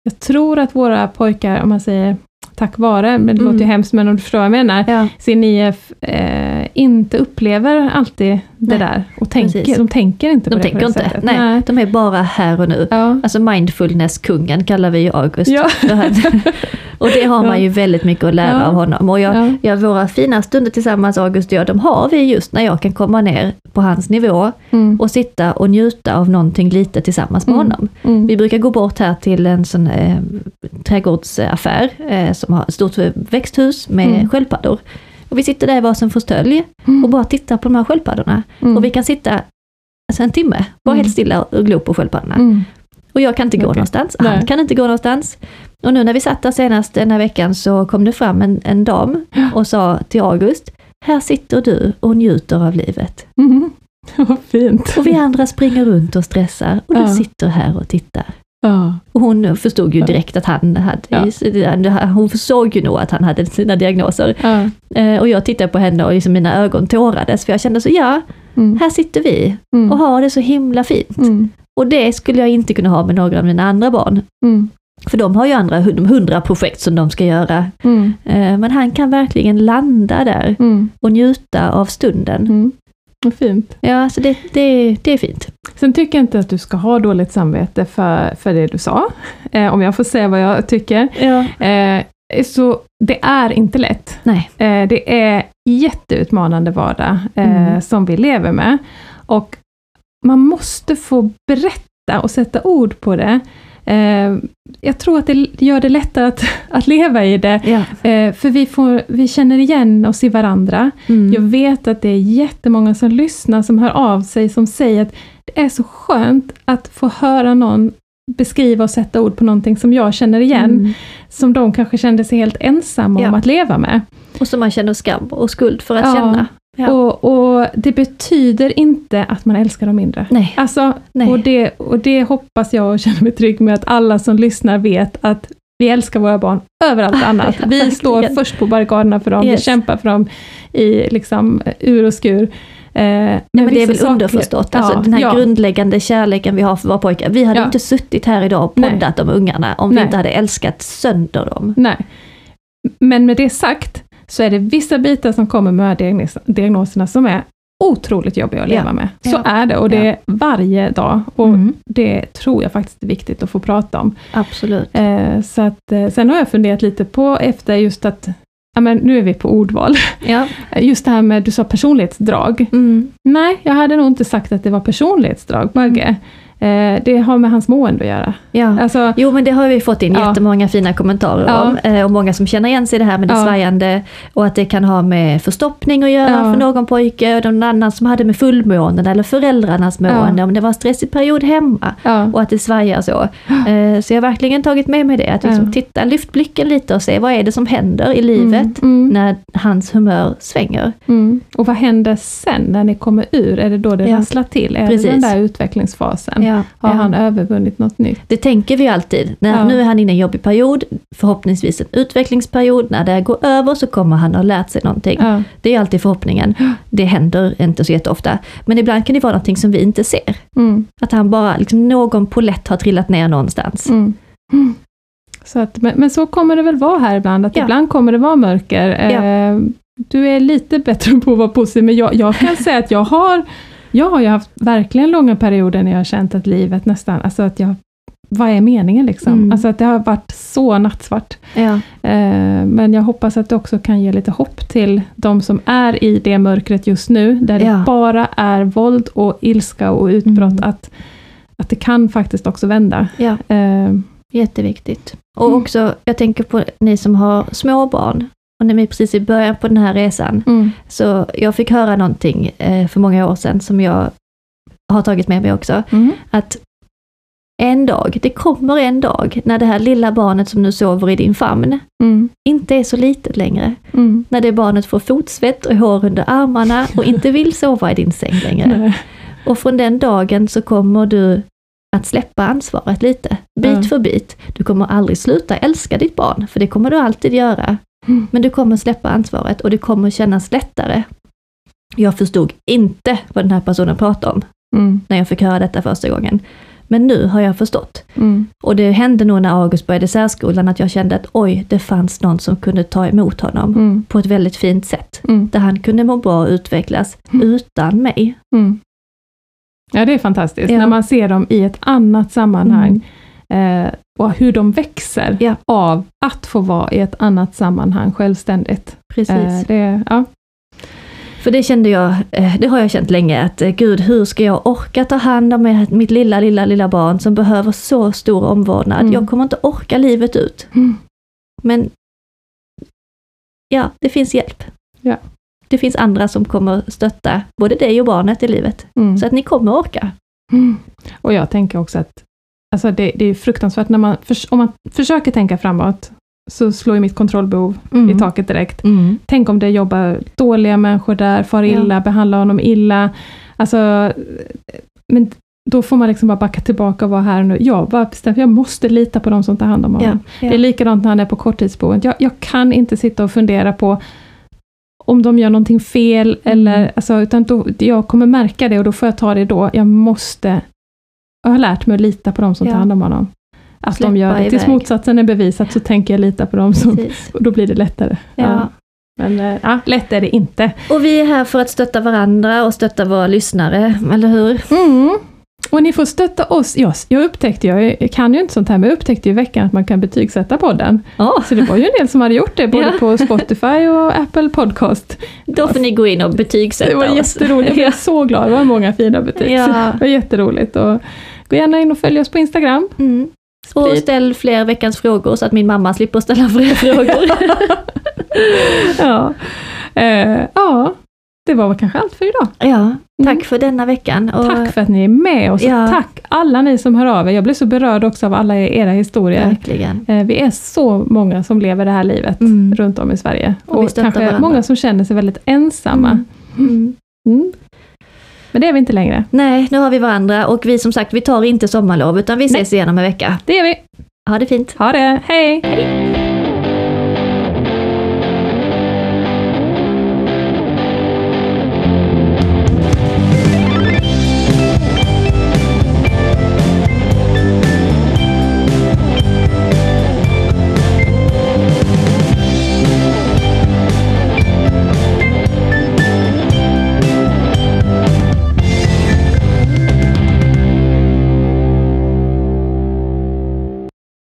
A: Jag tror att våra pojkar, om man säger tack vare, men det
B: Mm.
A: låter ju hemskt, men om du förstår vad jag menar,
B: Ja,
A: sin IF eh, inte upplever alltid det
B: Nej,
A: där. Och tänker,
B: precis.
A: de tänker inte på
B: de
A: det på
B: tänker
A: det
B: inte.
A: sättet.
B: Nej, de är bara här och nu.
A: Ja.
B: Alltså mindfulness-kungen kallar vi ju August.
A: Ja.
B: och det har man ju väldigt mycket att lära
A: Ja.
B: av honom. Och jag,
A: Ja.
B: ja, våra fina stunder tillsammans, August och jag, de har vi just när jag kan komma ner på hans nivå
A: Mm.
B: och sitta och njuta av någonting lite tillsammans med
A: Mm.
B: honom.
A: Mm.
B: Vi brukar gå bort här till en sån eh, trädgårdsaffär eh, som har ett stort växthus med
A: Mm.
B: sköldpaddor. Och vi sitter där i varsin fåtölj och bara tittar på de här sköldpaddorna.
A: Mm.
B: Och vi kan sitta alltså en timme, bara
A: Mm.
B: helt stilla och glo på sköldpaddorna.
A: Mm.
B: Och jag kan inte gå
A: Okej.
B: någonstans,
A: Nej.
B: han kan inte gå någonstans. Och nu när vi satt där senast den här veckan så kom det fram en, en dam och sa till August, här sitter du och njuter av livet.
A: Mm. Vad fint.
B: Och vi andra springer runt och stressar och du
A: Ja.
B: sitter här och tittar.
A: Ja.
B: Och hon förstod ju direkt att han hade, hon såg ju nog att han hade sina diagnoser.
A: Ja.
B: Eh, Och jag tittade på henne och liksom mina ögon tårades för jag kände så, ja,
A: Mm.
B: här sitter vi
A: Mm.
B: och har det så himla fint.
A: Mm.
B: Och det skulle jag inte kunna ha med några av mina andra barn.
A: Mm.
B: För de har ju andra hundra projekt som de ska göra.
A: Mm.
B: Eh, Men han kan verkligen landa där
A: Mm.
B: och njuta av stunden.
A: Mm. Vad fint.
B: Ja, så det, det, det är fint.
A: Sen tycker jag inte att du ska ha dåligt samvete för, för det du sa, eh, om jag får säga vad jag tycker.
B: Ja.
A: Eh, så det är inte lätt.
B: Nej.
A: Eh, det är jätteutmanande vardag eh,
B: Mm.
A: som vi lever med. Och man måste få berätta och sätta ord på det. Eh, jag tror att det gör det lättare att, att leva i det,
B: Ja.
A: eh, för vi, får, vi känner igen oss i varandra.
B: Mm.
A: Jag vet att det är jättemånga som lyssnar, som hör av sig, som säger att det är så skönt att få höra någon beskriva och sätta ord på någonting som jag känner igen,
B: Mm.
A: som de kanske kände sig helt ensamma om
B: Ja.
A: att leva med.
B: Och som man känner skam och skuld för att
A: Ja.
B: känna. Ja.
A: Och, och det betyder inte att man älskar dem mindre.
B: Nej.
A: Alltså,
B: Nej.
A: och, det, och det hoppas jag och känner mig trygg med att alla som lyssnar vet att vi älskar våra barn över allt annat.
B: Ja,
A: Vi står först på barrikaderna för dem, vi
B: Yes.
A: kämpar för dem i liksom, ur och skur. Eh,
B: Nej, men det är väl
A: saker-
B: underförstått, alltså
A: Ja,
B: den här
A: ja.
B: grundläggande kärleken vi har för våra pojkar. Vi hade
A: Ja.
B: inte suttit här idag och
A: Nej.
B: poddat om ungarna om
A: Nej.
B: vi inte hade älskat sönder dem.
A: Nej. Men med det sagt, så är det vissa bitar som kommer med diagnos- diagnoserna som är otroligt jobbiga att leva
B: Ja.
A: med. Så
B: Ja.
A: är det, och det är varje dag. Och
B: Mm.
A: det tror jag faktiskt är viktigt att få prata om.
B: Absolut.
A: Eh, så att, eh, sen har jag funderat lite på efter just att, ja men nu är vi på ordval,
B: Ja.
A: just det här med, du sa personlighetsdrag.
B: Mm.
A: Nej, jag hade nog inte sagt att det var personlighetsdrag, Bagge. Eh, det har med hans mående att göra.
B: ja.
A: Alltså,
B: Jo men det har vi fått in
A: Ja.
B: jättemånga fina kommentarer
A: Ja.
B: om. Eh, och många som känner igen sig i det här med det
A: Ja.
B: svajande. Och att det kan ha med förstoppning att göra
A: Ja.
B: för någon pojke. Och någon annan som hade med fullmånen eller föräldrarnas mående. Om det var en stressig period hemma. Och att det svajar så. Eh, så jag har verkligen tagit med mig det. Att liksom titta, lyft blicken lite och se vad är det som händer i livet.
A: Mm, mm.
B: När hans humör svänger.
A: Mm. Och vad händer sen när ni kommer ur? Är det då det
B: Ja.
A: rasslar till? Är
B: Precis.
A: det den där utvecklingsfasen?
B: Ja.
A: Har
B: Ja.
A: han övervunnit något nytt?
B: Det tänker vi alltid. När,
A: Ja.
B: Nu är han inne i en jobbig period, förhoppningsvis en utvecklingsperiod. När det går över så kommer han ha lärt sig någonting. Det är alltid förhoppningen. Det händer inte så jätteofta. Men ibland kan det vara någonting som vi inte ser.
A: Mm.
B: Att han bara, liksom någon polett har trillat ner någonstans.
A: Mm. Mm. Så att, men, men så kommer det väl vara här ibland, att ibland kommer det vara mörker. Eh, du är lite bättre på att vara positiv, men jag, jag kan säga att jag har, jag har ju haft verkligen långa perioder när jag har känt att livet nästan, alltså att jag, vad är meningen liksom?
B: Mm.
A: Alltså att det har varit så nattsvart.
B: Ja.
A: Eh, Men jag hoppas att det också kan ge lite hopp till de som är i det mörkret just nu, där
B: Ja.
A: det bara är våld och ilska och utbrott,
B: Mm.
A: att, att det kan faktiskt också vända.
B: ja,
A: Eh,
B: jätteviktigt. Och
A: Mm.
B: också, jag tänker på ni som har små barn. Är precis i början på den här resan.
A: mm,
B: Så jag fick höra någonting eh, för många år sedan som jag har tagit med mig också.
A: mm,
B: Att en dag, det kommer en dag när det här lilla barnet som nu sover i din famn
A: mm,
B: inte är så litet längre.
A: mm.
B: När det barnet får fotsvett och hår under armarna och inte vill sova i din säng längre. Och från den dagen så kommer du att släppa ansvaret lite, bit
A: Ja.
B: för bit. Du kommer aldrig sluta älska ditt barn, för det kommer du alltid göra.
A: Mm.
B: Men du kommer släppa ansvaret och det kommer kännas lättare. Jag förstod inte vad den här personen pratade om
A: Mm,
B: när jag fick höra detta första gången. Men nu har jag förstått.
A: Mm.
B: Och det hände nog när August började särskolan att jag kände att oj, det fanns någon som kunde ta emot honom
A: Mm.
B: på ett väldigt fint sätt.
A: Mm.
B: Där han kunde må bra och utvecklas
A: Mm.
B: utan mig.
A: Mm. Ja, det är fantastiskt
B: Ja.
A: när man ser dem i ett annat sammanhang. Eh, och hur de växer
B: Ja.
A: av att få vara i ett annat sammanhang självständigt.
B: Precis.
A: Eh, det, ja.
B: För det kände jag, eh, det har jag känt länge, att eh, gud, hur ska jag orka ta hand om mitt lilla, lilla, lilla barn som behöver så stor omvårdnad?
A: Mm.
B: Jag kommer inte orka livet ut.
A: Mm.
B: Men ja, det finns hjälp.
A: Ja.
B: Det finns andra som kommer stötta både dig och barnet i livet.
A: Mm.
B: Så att ni kommer orka.
A: Mm. Och jag tänker också att alltså det, det är fruktansvärt när man, om man försöker tänka framåt, så slår ju mitt kontrollbehov i taket direkt.
B: Mm.
A: Tänk om det jobbar dåliga människor där, far
B: Ja.
A: illa, behandlar honom illa. Alltså, men då får man liksom bara backa tillbaka och vara här och nu. Jag bara bestämt, jag måste lita på de som tar hand om honom.
B: Ja.
A: Det är likadant när han är på korttidsboendet. Jag, jag kan inte sitta och fundera på om de gör någonting fel,
B: Mm.
A: eller, alltså, utan då, jag kommer märka det och då får jag ta det då. Jag måste, jag har lärt mig att lita på de som
B: Ja.
A: tar hand om honom. Att
B: Släppa
A: de gör det. Tills motsatsen är bevisat så tänker jag lita på dem, som,
B: Precis.
A: och då blir det lättare.
B: Ja.
A: Men eh, ja, lätt är det inte.
B: Och vi är här för att stötta varandra och stötta våra lyssnare, eller hur?
A: Mm. Och ni får stötta oss. Jag, jag upptäckte, jag, kan ju inte sånt här, men jag upptäckte i veckan att man kan betygsätta podden.
B: Ja,
A: Så det var ju en del som hade gjort det, både
B: Ja.
A: på Spotify och Apple Podcast.
B: då får ni gå in och betygsätta
A: Det var
B: oss.
A: jätteroligt, jag blev så glad. Det var många fina betyg.
B: Ja.
A: Det var jätteroligt. Och gå gärna in och följ oss på Instagram.
B: Mm. Och ställ fler veckans frågor så att min mamma slipper ställa fler frågor.
A: ja. Eh, ja, det var väl kanske allt för idag.
B: ja, tack
A: Mm.
B: för denna veckan. Och
A: Tack för att ni är med oss. och
B: Ja.
A: Tack alla ni som hör av er. Jag blev så berörd också av alla era historier.
B: Verkligen.
A: Eh, Vi är så många som lever det här livet
B: Mm.
A: runt om i Sverige.
B: Och
A: Och, kanske
B: varandra.
A: många som känner sig väldigt ensamma. Mm. Men det är vi inte längre.
B: Nej, nu har vi varandra och vi som sagt, vi tar inte sommarlov utan vi ses igen om en vecka.
A: Det är vi.
B: Ha det fint!
A: Ha det. Hej!
B: Hej!